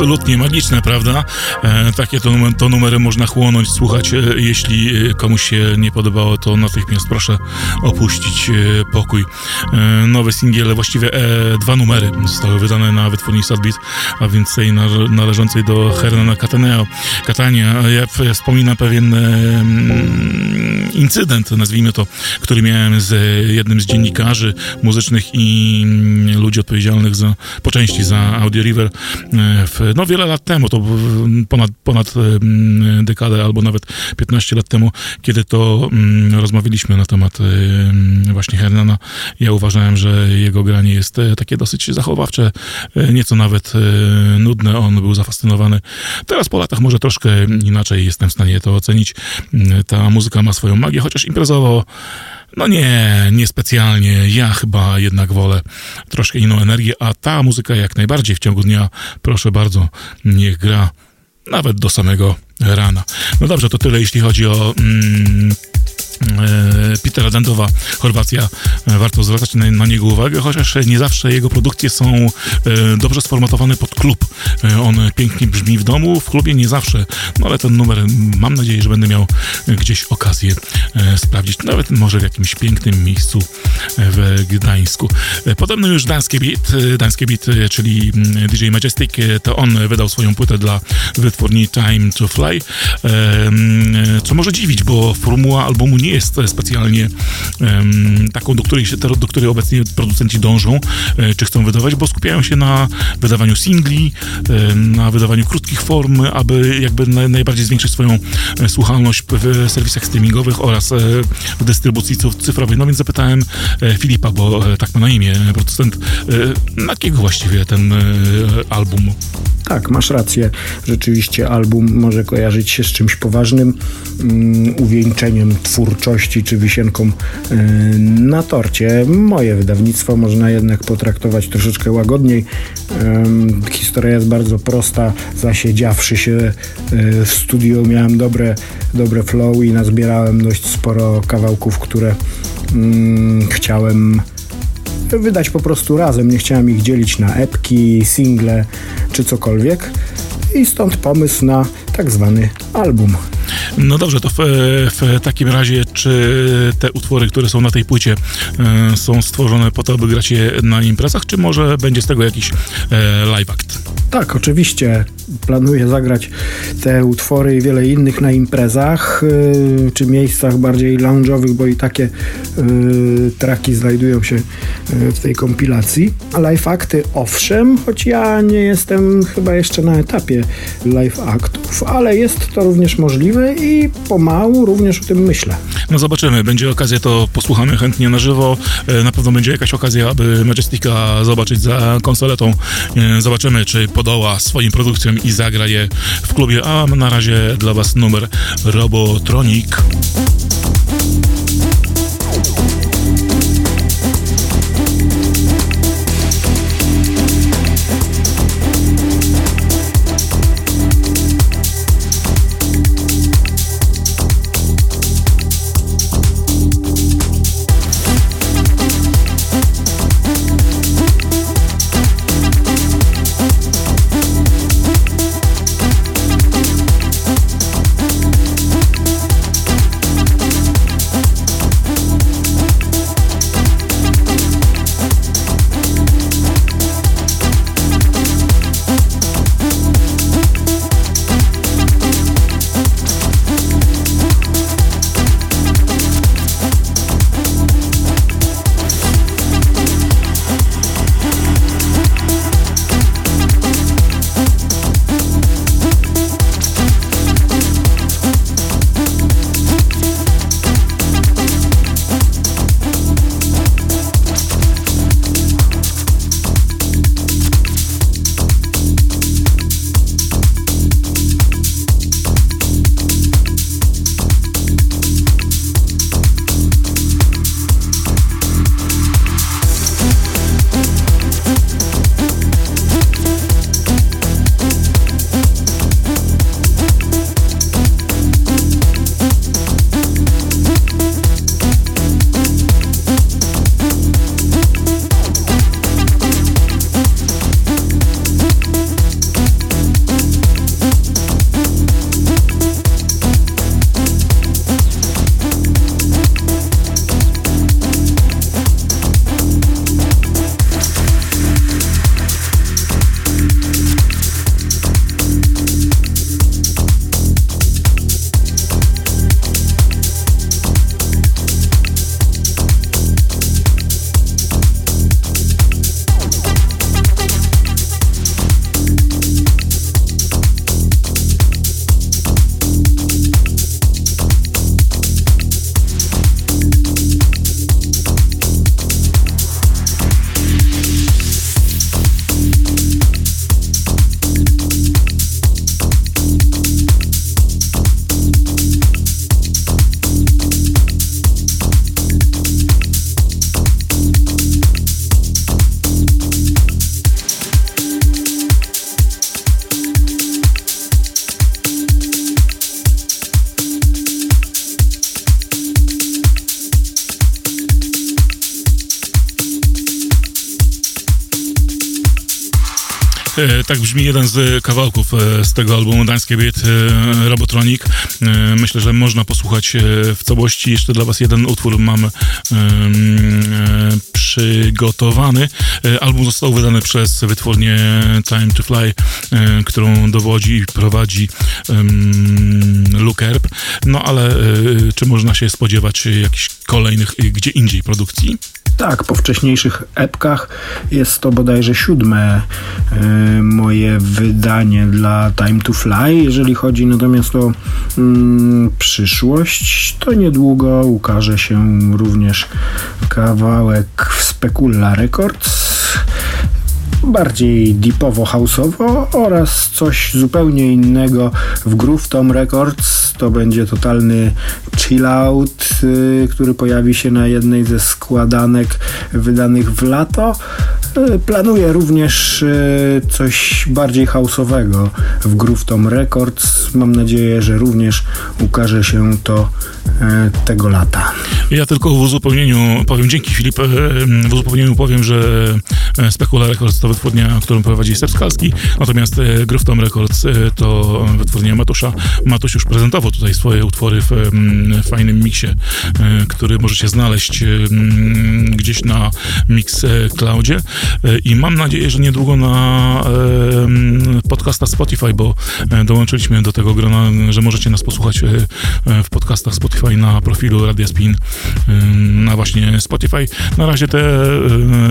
Absolutnie magiczne, prawda? E, takie to, to numery można chłonąć, słuchać. E, jeśli komuś się nie podobało, to natychmiast proszę opuścić pokój. Nowe singiele, właściwie dwa numery zostały wydane na wytwórni Sadbeat, a więc tej należącej do Hernana Cataneo. Catania. Ja wspominam pewien mm, incydent, nazwijmy to, który miałem z jednym z dziennikarzy muzycznych i mm, ludzi odpowiedzialnych za, po części za Audio River w, no wiele lat temu, to ponad, ponad dekadę albo nawet 15 lat temu, kiedy to mm, rozmawialiśmy na temat właśnie Hernana. Ja uważałem, że jego granie jest e, takie dosyć zachowawcze, e, nieco nawet e, nudne. On był zafascynowany. Teraz po latach może troszkę inaczej jestem w stanie to ocenić. Ta muzyka ma swoją magię, chociaż imprezowo no nie, niespecjalnie. Ja chyba jednak wolę troszkę inną energię, a ta muzyka jak najbardziej w ciągu dnia, proszę bardzo, niech gra nawet do samego rana. No dobrze, to tyle jeśli chodzi o mm, Petera Dandowa, Chorwacja. E, warto zwracać na, na, niego uwagę, chociaż nie zawsze jego produkcje są e, dobrze sformatowane pod klub. On pięknie brzmi w domu, w klubie nie zawsze, no ale ten numer mam nadzieję, że będę miał gdzieś okazję sprawdzić, nawet może w jakimś pięknym miejscu w Gdańsku. Podobno już Dańskie Beat, Dańskie Beat, czyli mm, DJ Majestic, to on wydał swoją płytę dla wytwórni Time to Fly, co może dziwić, bo formuła albumu nie jest specjalnie um, taką, do której, się, do której obecnie producenci dążą, e, czy chcą wydawać, bo skupiają się na wydawaniu singli, e, na wydawaniu krótkich form, aby jakby na, najbardziej zwiększyć swoją e, słuchalność w serwisach streamingowych oraz w dystrybucji cyfrowej. No więc zapytałem Filipa, bo tak ma na imię producent, na jakiego właściwie ten album? Tak, masz rację. Rzeczywiście album może kojarzyć się z czymś poważnym, um, uwieńczeniem twórczości czy wisienką yy, na torcie. Moje wydawnictwo można jednak potraktować troszeczkę łagodniej. Historia jest bardzo prosta. Zasiedziawszy się yy, w studiu miałem dobre, dobre flow i nazbierałem dość sporo kawałków, które mm, chciałem wydać po prostu razem. Nie chciałem ich dzielić na epki, single czy cokolwiek. I stąd pomysł na tak zwany album. No dobrze, to w, w, takim razie, czy te utwory, które są na tej płycie, e, są stworzone po to, aby grać je na imprezach, czy może będzie z tego jakiś e, live act? Tak, oczywiście. Planuję zagrać te utwory i wiele innych na imprezach, e, czy miejscach bardziej lounge'owych, bo i takie e, traki znajdują się e, w tej kompilacji. Live akty owszem, choć ja nie jestem chyba jeszcze na etapie live aktów, ale jest to również możliwe i pomału również o tym myślę. No zobaczymy, będzie okazja, to posłuchamy chętnie na żywo. E, na pewno będzie jakaś okazja, aby Majestica zobaczyć za konsoletą. E, zobaczymy, czy podoła swoim produkcjom i zagra je w klubie, a na razie dla Was numer Robotronic. Tak brzmi jeden z kawałków e, z tego albumu Dańskie Beat e, Robotronic. Myślę, że można posłuchać w całości. Jeszcze dla Was jeden utwór mam przygotowany. Album został wydany przez wytwórnię Time to Fly, którą dowodzi i prowadzi Luke Erb. No ale czy można się spodziewać jakichś kolejnych gdzie indziej produkcji? Tak, po wcześniejszych epkach jest to bodajże siódme y, moje wydanie dla Time to Fly. Jeżeli chodzi natomiast o mm, przyszłość, to niedługo ukaże się również kawałek w Specula Records bardziej deepowo-houseowo oraz coś zupełnie innego w Groove Tom Records. To będzie totalny chill out, y, który pojawi się na jednej ze składanek wydanych w lato. Y, planuję również y, coś bardziej houseowego w Groove Tom Records. Mam nadzieję, że również ukaże się to tego lata. Ja tylko w uzupełnieniu powiem, dzięki Filip, w uzupełnieniu powiem, że Specula Records to wytwórnia, którą prowadzi Seb Skalski, natomiast e, Groove Tom Records e, to wytwórnia Matusza. Matusz już prezentował tutaj swoje utwory w fajnym miksie, e, który możecie znaleźć gdzieś na Mix Cloudzie i mam nadzieję, że niedługo na podcasta Spotify, bo dołączyliśmy do tego grona, że możecie nas posłuchać w podcastach Spotify na profilu Radia Spin na właśnie Spotify. Na razie te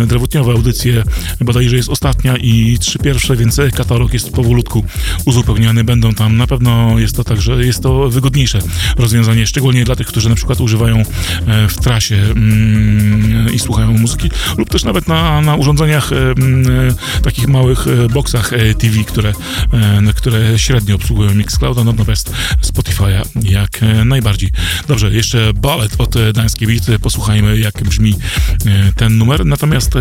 drewutniowe audycje bodajże jest ostatnia i trzy pierwsze, więc katalog jest powolutku uzupełniany. Będą tam na pewno jest to tak, że jest to wygodniejsze rozwiązanie, szczególnie dla tych, którzy na przykład używają e, w trasie mm, i słuchają muzyki, lub też nawet na, na urządzeniach e, mm, takich małych e, boxach TV, które, które średnio obsługują Mixclouda, natomiast Spotify'a jak najbardziej. Dobrze, jeszcze ballet od Beat. Posłuchajmy, jak brzmi ten numer. Natomiast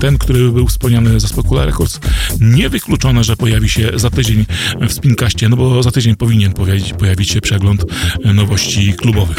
ten, który był wspomniany ze Spokula Records, niewykluczone, że pojawi się za tydzień w Spinkaście, no bo za tydzień powinien pojawić, pojawić się przegląd nowości klubowych.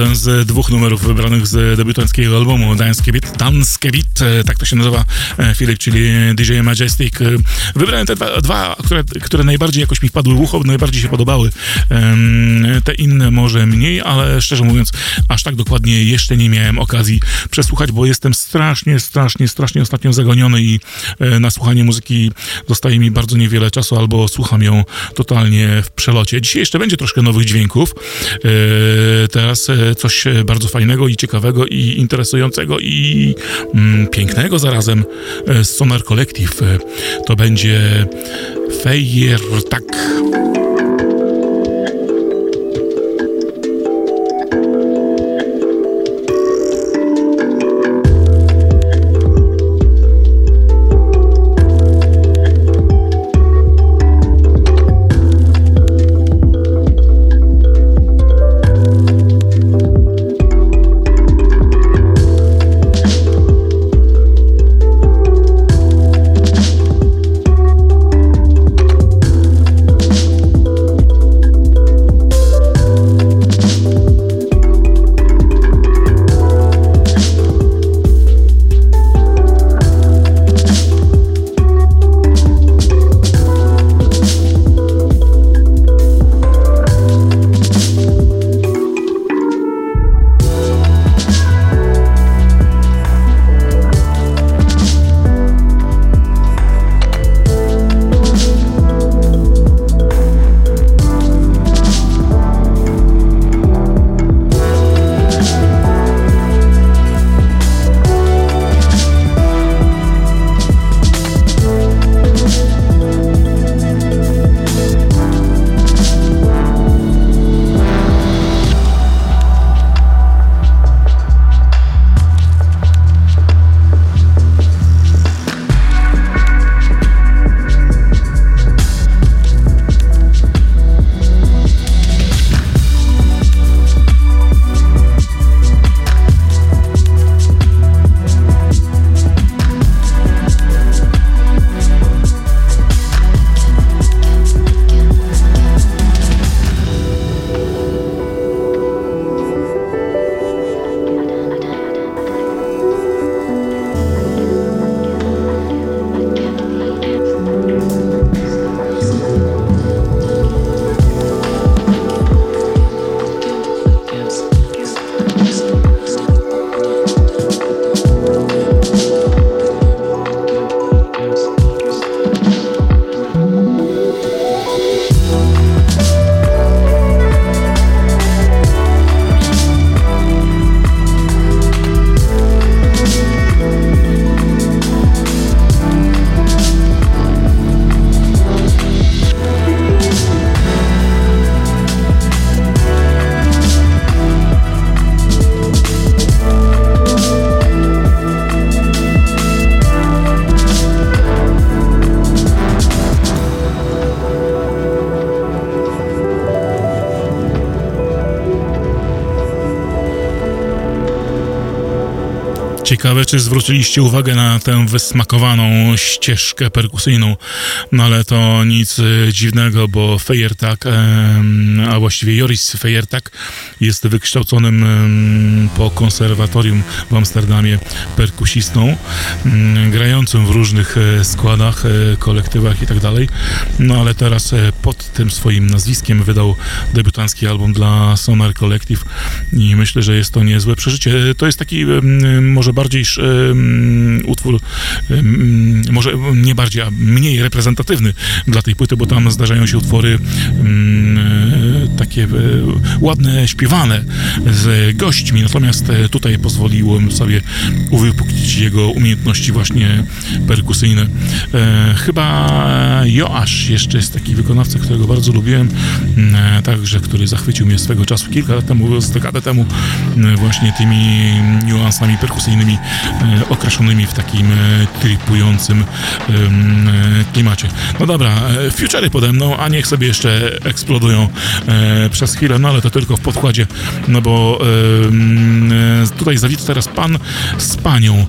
Jeden z dwóch numerów wybranych z debiutanckiego albumu Danske Beat, Danske Beat, e, tak to się nazywa e, Filip, czyli DJ Majestic. E, wybrałem te dwa, dwa które, które najbardziej jakoś mi wpadły w ucho, najbardziej się podobały. Te inne może mniej, ale szczerze mówiąc, aż tak dokładnie jeszcze nie miałem okazji przesłuchać, bo jestem strasznie, strasznie, strasznie ostatnio zagoniony i na słuchanie muzyki zostaje mi bardzo niewiele czasu, albo słucham ją totalnie w przelocie. Dzisiaj jeszcze będzie troszkę nowych dźwięków. Teraz coś bardzo fajnego i ciekawego i interesującego i mm, pięknego zarazem z Sonar Collective. To będzie Fejer Tak. Ciekawe, czy zwróciliście uwagę na tę wysmakowaną ścieżkę perkusyjną, no ale to nic e, dziwnego, bo Fejertak, a właściwie Joris Fejertak jest wykształconym po konserwatorium w Amsterdamie perkusistą, mm, grającym w różnych e, składach, e, kolektywach i tak no ale teraz pod tym swoim nazwiskiem wydał debiutancki album dla Sonar Collective i myślę, że jest to niezłe przeżycie. To jest taki może bardziej um, utwór, może nie bardziej, a mniej reprezentatywny dla tej płyty, bo tam zdarzają się utwory takie e, ładne, śpiewane z gośćmi, natomiast e, tutaj pozwoliłem sobie uwypuklić jego umiejętności właśnie perkusyjne. E, chyba Joasz jeszcze jest taki wykonawca, którego bardzo lubiłem, e, także, który zachwycił mnie swego czasu kilka lat temu, z dekadę temu właśnie tymi niuansami perkusyjnymi E, określonymi w takim e, tripującym klimacie. No dobra, e, futury pode mną, a niech sobie jeszcze eksplodują przez chwilę, no ale to tylko w podkładzie, no bo tutaj zawita teraz pan z panią.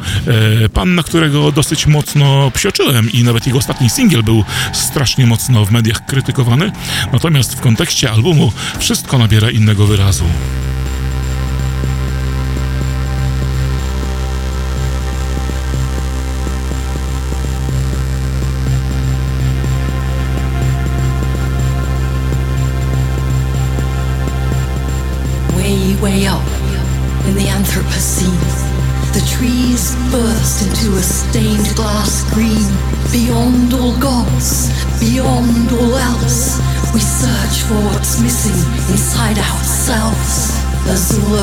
Pan, na którego dosyć mocno psioczyłem i nawet jego ostatni singiel był strasznie mocno w mediach krytykowany, natomiast w kontekście albumu wszystko nabiera innego wyrazu.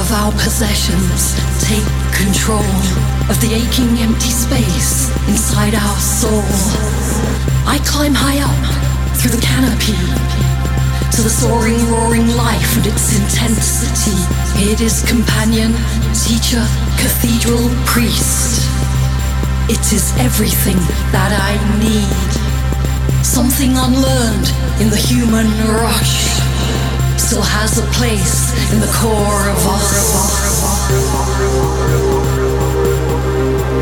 of our possessions. Take control of the aching empty space inside our soul. I climb high up through the canopy to the soaring, roaring life and its intensity. It is companion, teacher, cathedral, priest. It is everything that I need. Something unlearned in the human rush still has a place in the core of us.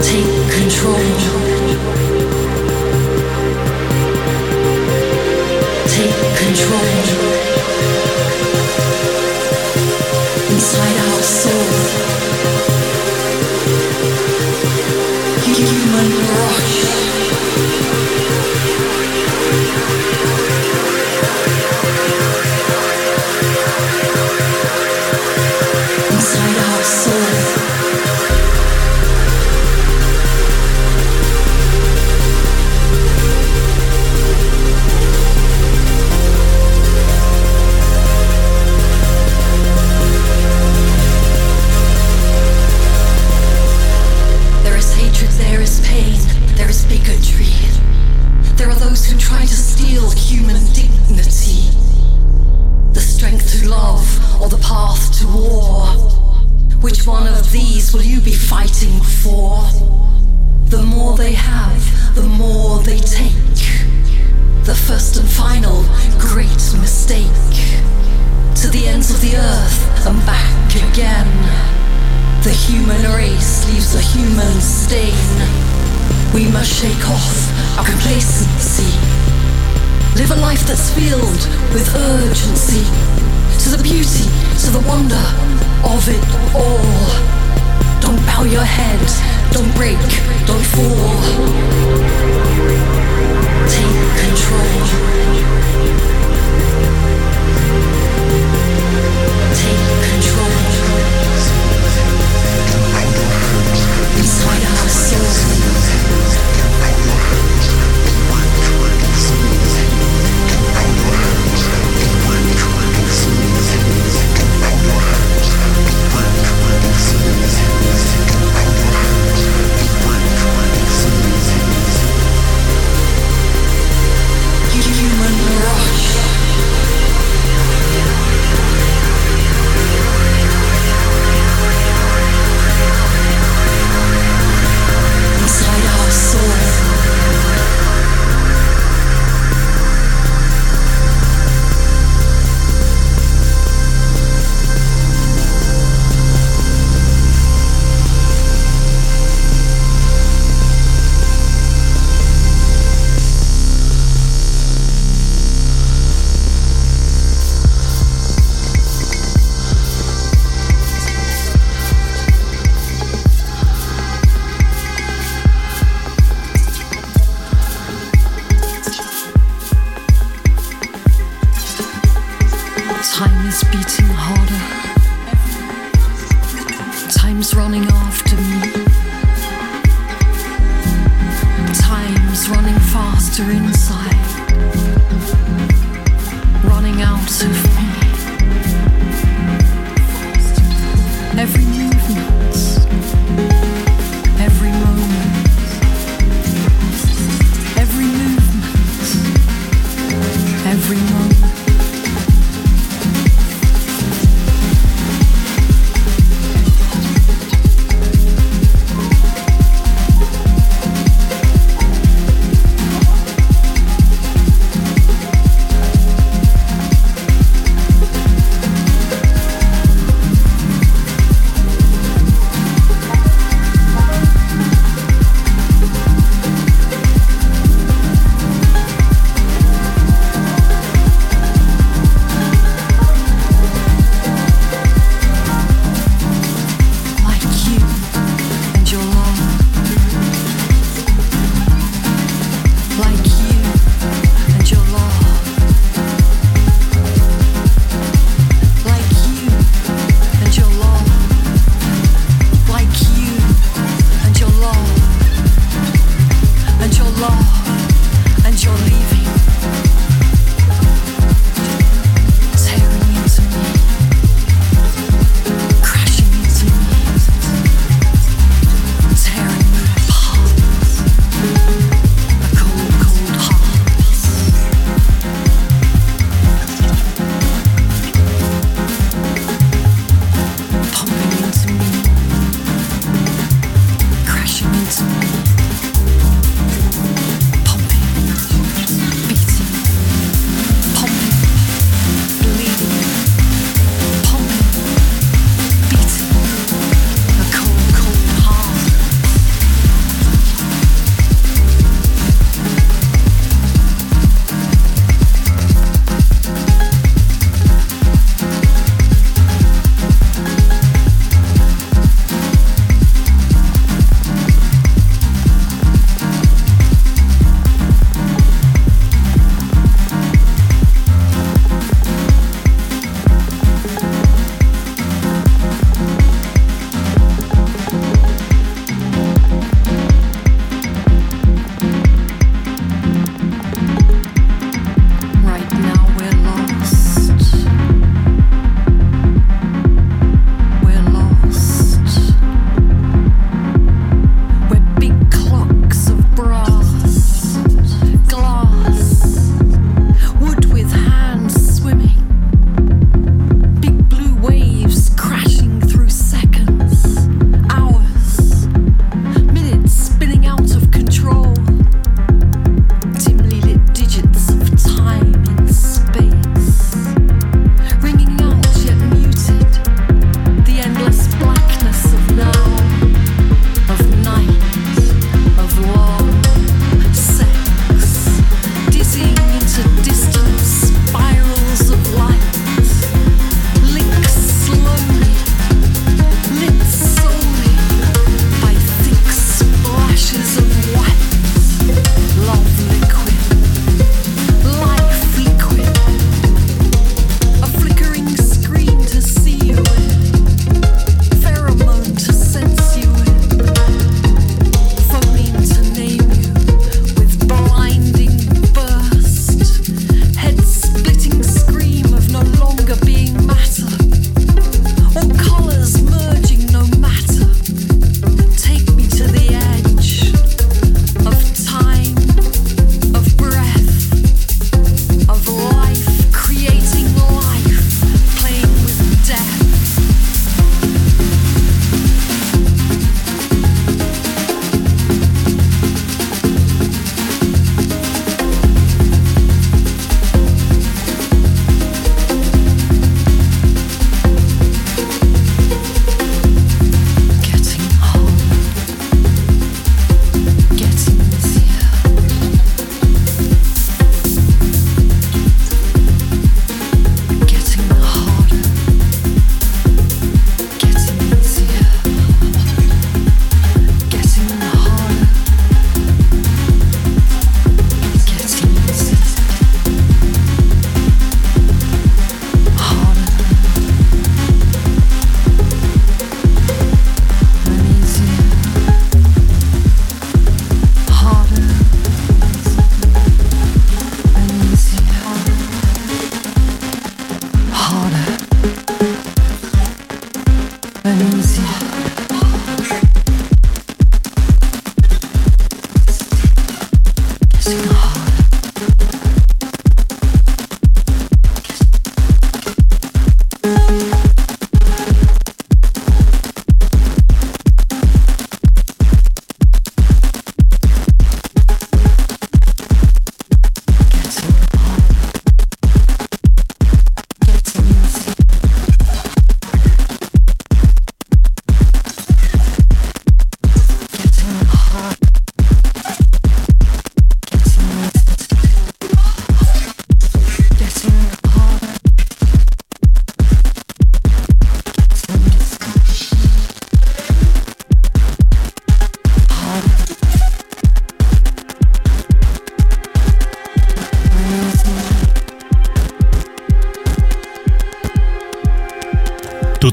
Take control. Take control. Inside our soul.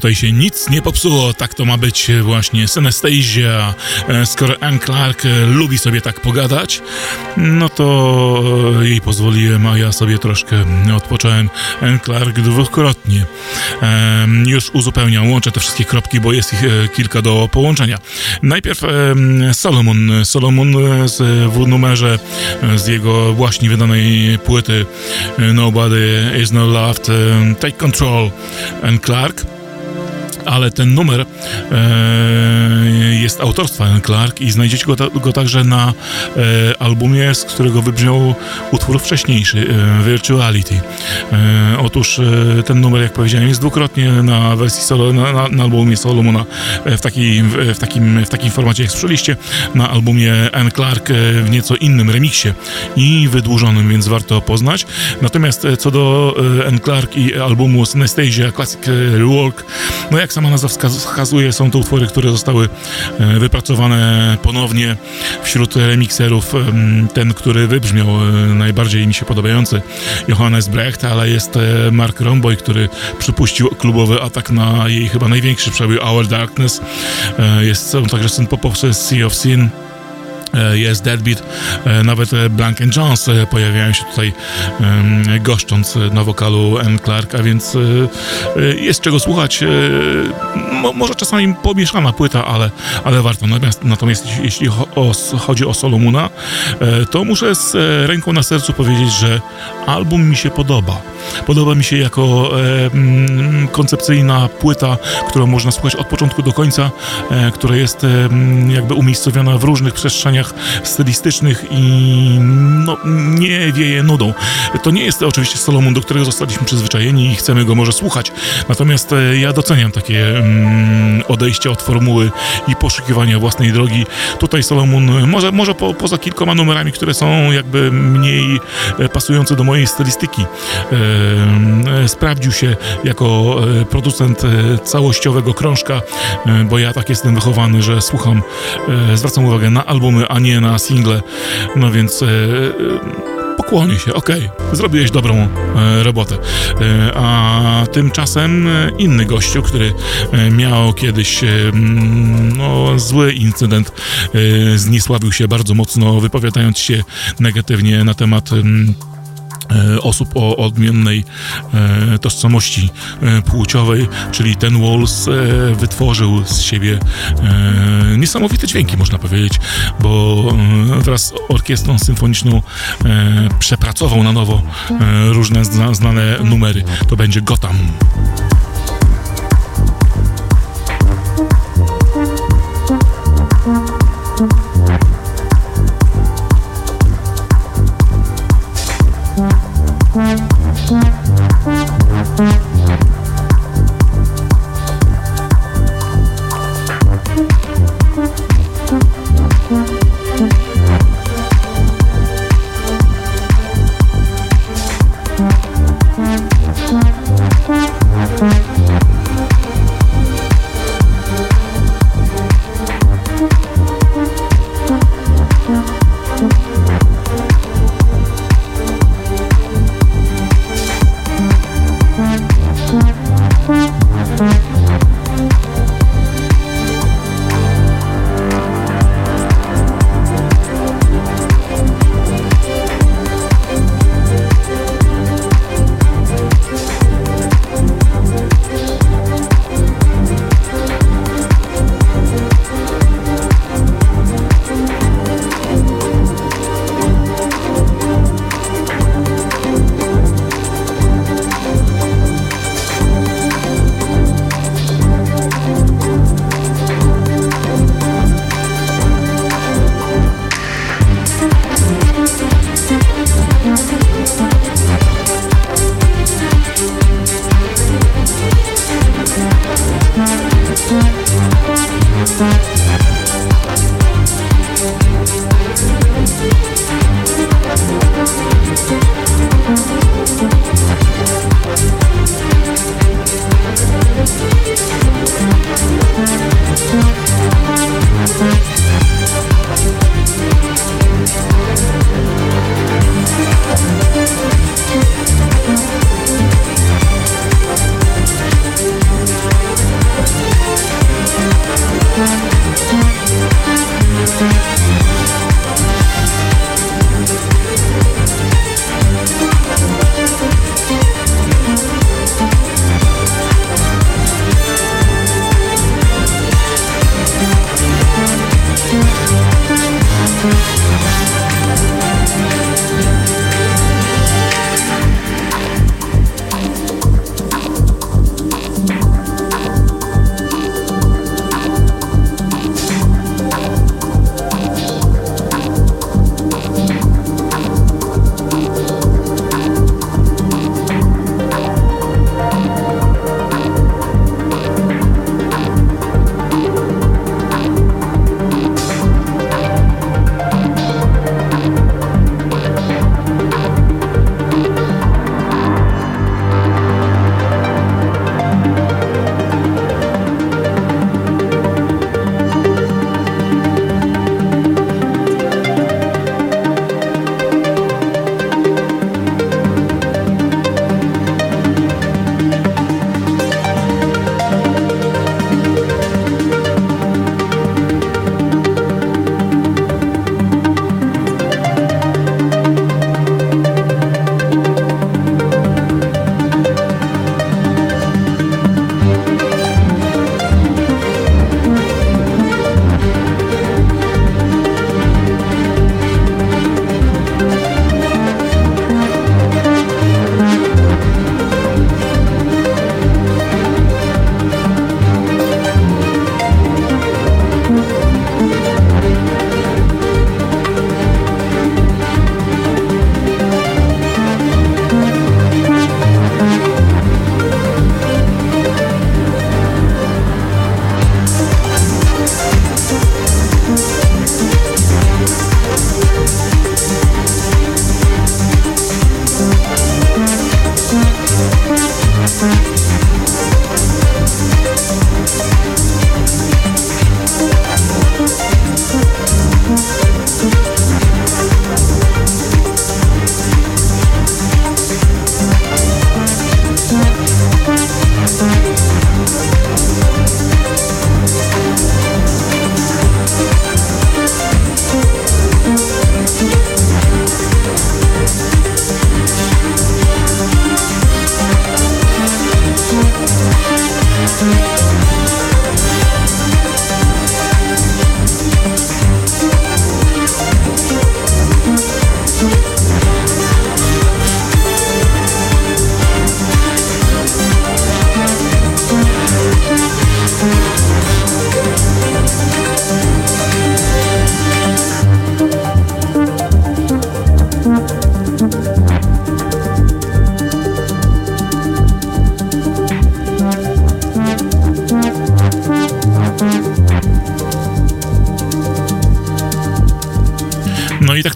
Tutaj się nic nie popsuło, tak to ma być właśnie Synesthesia. E, skoro Anne Clark e, lubi sobie tak pogadać, no to e, jej pozwoliłem, a ja sobie troszkę odpocząłem. Anne Clark dwukrotnie. Już uzupełniam, łączę te wszystkie kropki, bo jest ich kilka do połączenia. Najpierw Solomon. Solomon w numerze z jego właśnie wydanej płyty Nobody is No Loved Take Control Anne Clark ale ten numer e, jest autorstwa Anne Clark i znajdziecie go, go także na e, albumie, z którego wybrzmiał utwór wcześniejszy, e, Virtuality. E, otóż e, ten numer, jak powiedziałem, jest dwukrotnie na wersji solo, na, na, na albumie Solomona w, taki, w, w, takim, w takim formacie, jak słyszeliście, na albumie Anne Clark e, w nieco innym remiksie i wydłużonym, więc warto poznać. Natomiast co do Anne Clark i albumu Synesthesia Classic Rework, no jak sama nazwa wskazuje, są to utwory, które zostały e, wypracowane ponownie wśród remikserów. Ten, który wybrzmiał e, najbardziej mi się podobający, Johannes Brecht, ale jest e, Mark Romboy, który przypuścił klubowy atak na jej chyba największy przebój Our Darkness. Jest, także syn popowcy Sea of Sin, jest Deadbeat, e, nawet e, Blank and Jones pojawiają się tutaj goszcząc na wokalu Anne Clark, a więc jest czego słuchać. Może czasami pomieszana płyta, ale, ale warto. Natomiast, natomiast jeśli chodzi o Solomuna, to muszę z ręką na sercu powiedzieć, że album mi się podoba. Podoba mi się jako koncepcyjna płyta, którą można słuchać od początku do końca, która jest jakby umiejscowiona w różnych przestrzeniach stylistycznych i no, nie wieje nudą. To nie jest oczywiście Solomon, do którego zostaliśmy przyzwyczajeni i chcemy go może słuchać, natomiast e, ja doceniam takie mm, odejście od formuły i poszukiwania własnej drogi. Tutaj Solomon, może, może po, poza kilkoma numerami, które są jakby mniej e, pasujące do mojej stylistyki, e, e, sprawdził się jako e, producent całościowego krążka, e, bo ja tak jestem wychowany, że słucham, zwracam uwagę na albumy, a nie na single. No więc e, e, pokłonię się, okej, okay, zrobiłeś dobrą e, robotę. E, a tymczasem e, inny gościu, który e, miał kiedyś no, zły incydent, zniesławił się bardzo mocno, wypowiadając się negatywnie na temat E, E, osób o odmiennej e, tożsamości e, płciowej, czyli ten Walls wytworzył z siebie niesamowite dźwięki, można powiedzieć, bo wraz z orkiestrą symfoniczną przepracował na nowo różne znane numery. To będzie Gotham. thank Thank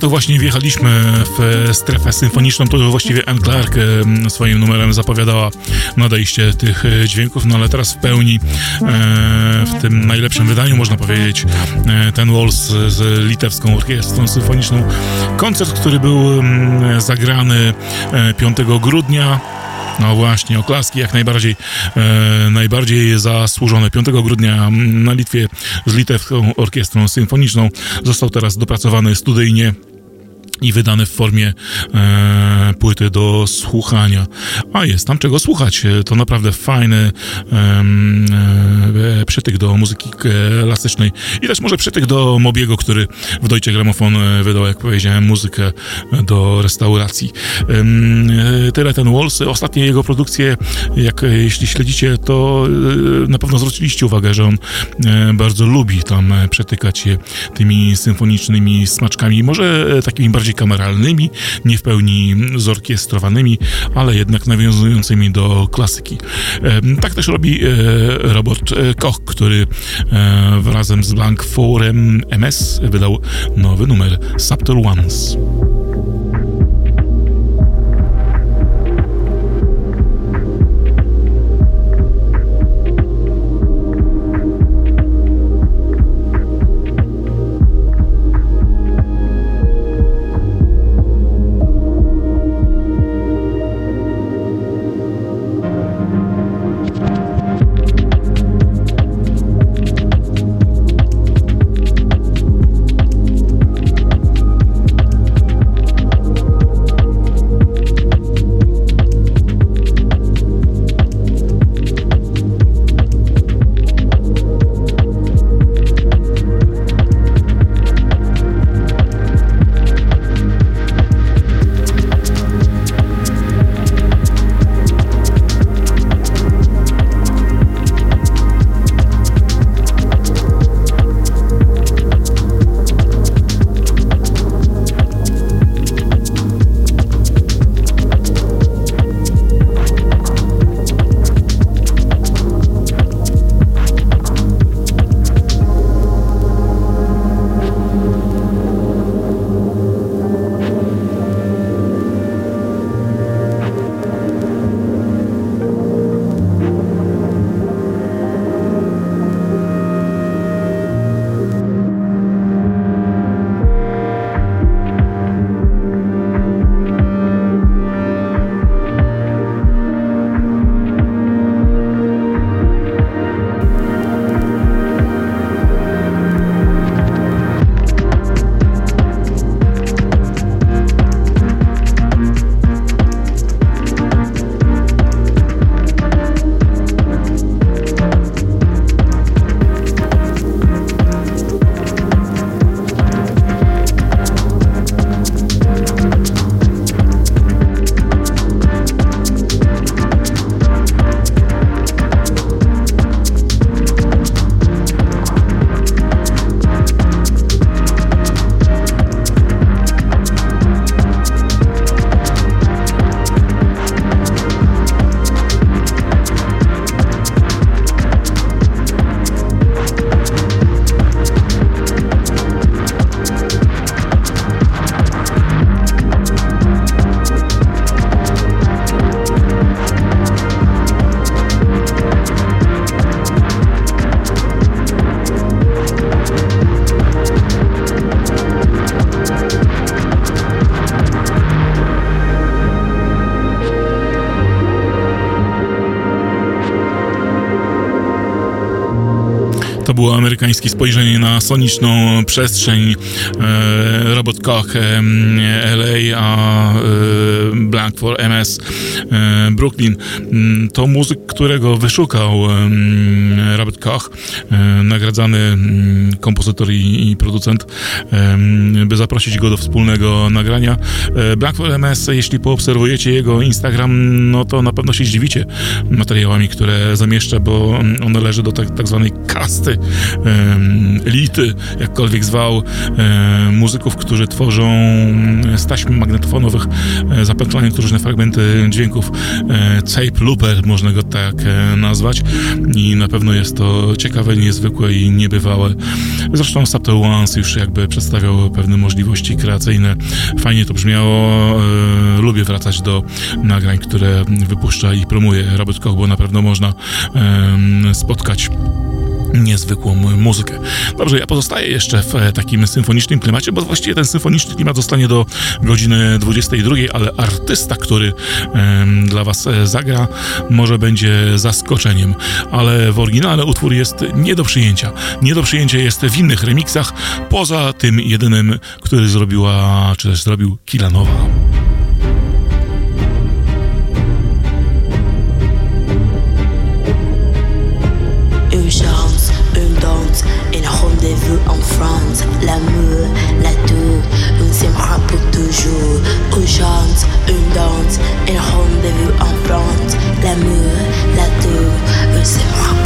to właśnie wjechaliśmy w strefę symfoniczną. To właściwie Anne Clark swoim numerem zapowiadała nadejście tych e, dźwięków, no ale teraz w pełni e, w tym najlepszym wydaniu, można powiedzieć, e, ten Waltz z litewską orkiestrą symfoniczną. Koncert, który był zagrany 5 grudnia no właśnie, oklaski jak najbardziej, e, najbardziej zasłużone. 5 grudnia na Litwie z Litewską Orkiestrą Symfoniczną został teraz dopracowany studyjnie i wydane w formie e, płyty do słuchania. A jest tam czego słuchać. To naprawdę fajny e, e, przytyk do muzyki klasycznej i też może przytyk do Mobiego, który w Deutsche Gramofon e, wydał, jak powiedziałem, muzykę do restauracji. E, tyle ten Walls. Ostatnie jego produkcje, jak jeśli śledzicie, to e, na pewno zwróciliście uwagę, że on bardzo lubi tam przetykać je tymi symfonicznymi smaczkami, może takimi bardziej kameralnymi, nie w pełni zorkiestrowanymi, ale jednak nawiązującymi do klasyki. Tak też robi e, Robert e, Koch, który e, razem z Blank Forem MS wydał nowy numer Subtle Ones. Było amerykańskie spojrzenie na soniczną przestrzeń. E, Robert Koch, e, LA, a e, Blank for MS, Brooklyn. Mm, to muzyk, którego wyszukał Robert Koch, nagradzany mm, kompozytor i, producent, by zaprosić go do wspólnego nagrania. E, for MS, jeśli poobserwujecie jego Instagram, no to na pewno się zdziwicie materiałami, które zamieszcza, bo on należy do tak, tak zwanej kasty, elity, jakkolwiek zwał, muzyków, którzy tworzą z taśm magnetofonowych zapętlając różne fragmenty dźwięków. Tape looper, można go tak nazwać i na pewno jest to ciekawe, niezwykłe i niebywałe. Zresztą Subtle Ones już jakby przedstawiał pewne możliwości kreacyjne. Fajnie to brzmiało. Lubię wracać do nagrań, które wypuszcza i promuje Robert Koch, bo na pewno można spotkać niezwykłą muzykę. Dobrze, ja pozostaję jeszcze w e, takim symfonicznym klimacie, bo właściwie ten symfoniczny klimat zostanie do godziny 22, ale artysta, który dla Was e, zagra, może będzie zaskoczeniem, ale w oryginale utwór jest nie do przyjęcia. Nie do przyjęcia jest w innych remixach, poza tym jedynym, który zrobiła, czy też zrobił Kilanowa. L'amour, la tour, on s'aimera pour toujours. Urgence, une danse, un rendez-vous en France, l'amour, la tour, on s'aimera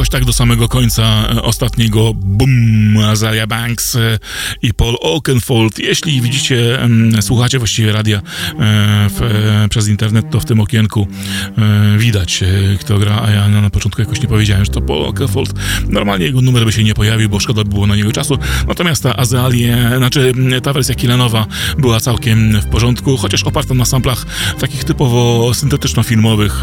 jakoś tak do samego końca e, ostatniego boom Azaria Banks e, i Paul Oakenfold. Jeśli widzicie, słuchacie właściwie radia e, w, przez internet, to w tym okienku widać kto gra, a ja na początku jakoś nie powiedziałem, że to Paul Oakenfold. Normalnie jego numer by się nie pojawił, bo szkoda by było na niego czasu. Natomiast ta Azalie, znaczy ta wersja Kilanowa była całkiem w porządku, chociaż oparta na samplach takich typowo syntetyczno-filmowych,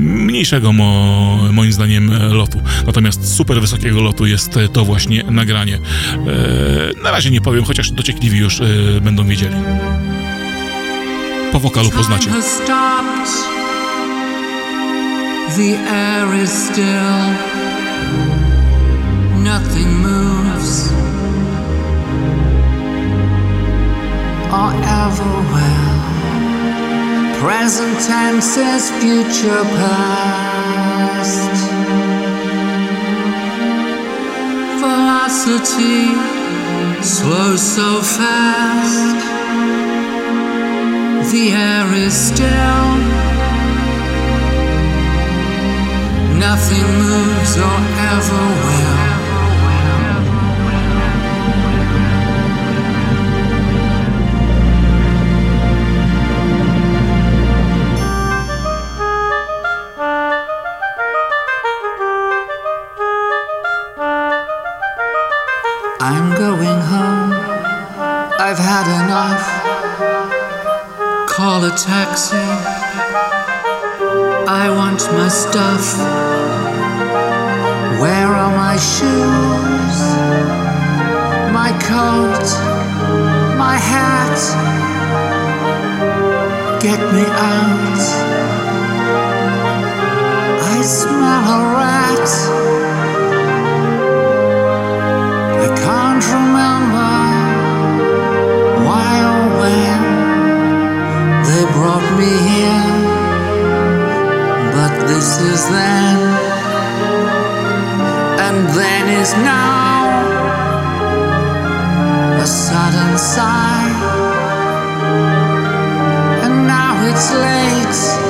mniejszego mo moim zdaniem e, lotu. Natomiast super wysokiego lotu jest e, to właśnie nagranie. E, na razie nie powiem, chociaż dociekliwi już będą wiedzieli. Po wokalu poznacie. The air is still, nothing moves or ever will. Present tense is future past. Velocity slows so fast. The air is still. Nothing moves or ever will. I've had enough. Call a taxi. I want my stuff. Where are my shoes? My coat? My hat? Get me out. I smell a rat. Me here, but this is then, and then is now. A sudden sigh, and now it's late.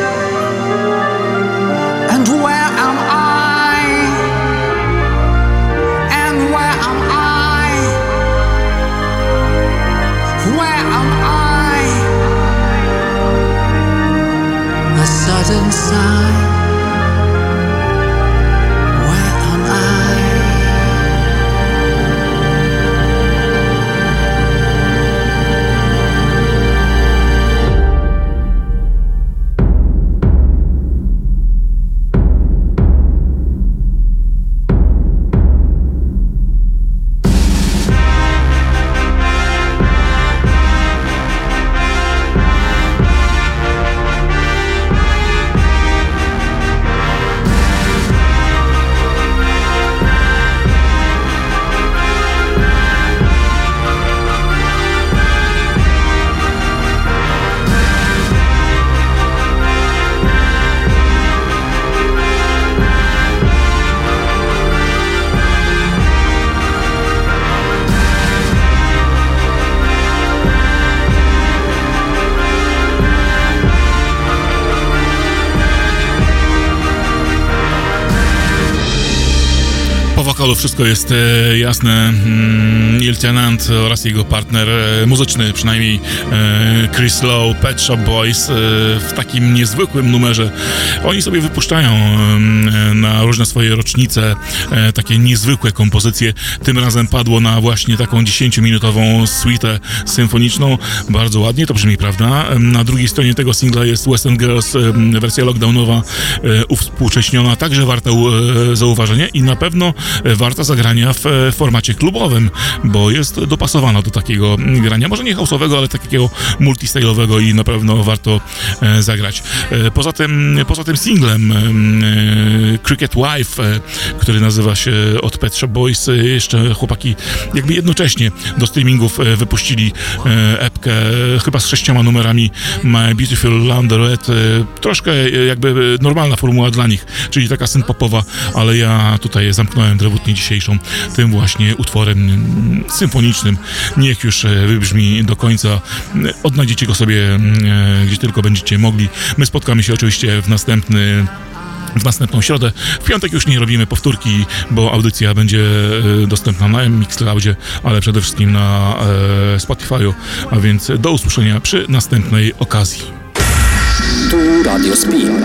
Wokalu wszystko jest e, jasne. Mm, Neil Tennant oraz jego partner e, muzyczny, przynajmniej e, Chris Lowe, Pet Shop Boys e, w takim niezwykłym numerze. Oni sobie wypuszczają e, na różne swoje rocznice e, takie niezwykłe kompozycje. Tym razem padło na właśnie taką 10-minutową suite symfoniczną. Bardzo ładnie to brzmi, prawda? Na drugiej stronie tego singla jest West End Girls, wersja lockdownowa, uwspółcześniona, także warta zauważenia i na pewno warta zagrania w e, formacie klubowym, bo jest dopasowana do takiego grania, może nie house'owego, ale takiego multistylowego i na pewno warto e, zagrać. E, Poza tym, poza tym singlem Cricket Wife, który nazywa się od Pet Shop Boys, jeszcze chłopaki jakby jednocześnie do streamingów wypuścili epkę chyba z sześcioma numerami My Beautiful Laundrette, troszkę jakby normalna formuła dla nich, czyli taka synpopowa, ale ja tutaj zamknąłem drewutnię dzisiejszą tym właśnie utworem symfonicznym. Niech już e, wybrzmi do końca. Odnajdziecie go sobie mm, e, gdzie tylko będziecie mogli. My spotkamy się oczywiście w następny w następną środę. W piątek już nie robimy powtórki, bo audycja będzie e, dostępna na Mixcloudzie, ale przede wszystkim na Spotify'u, a więc do usłyszenia przy następnej okazji. Tu Radio Spin.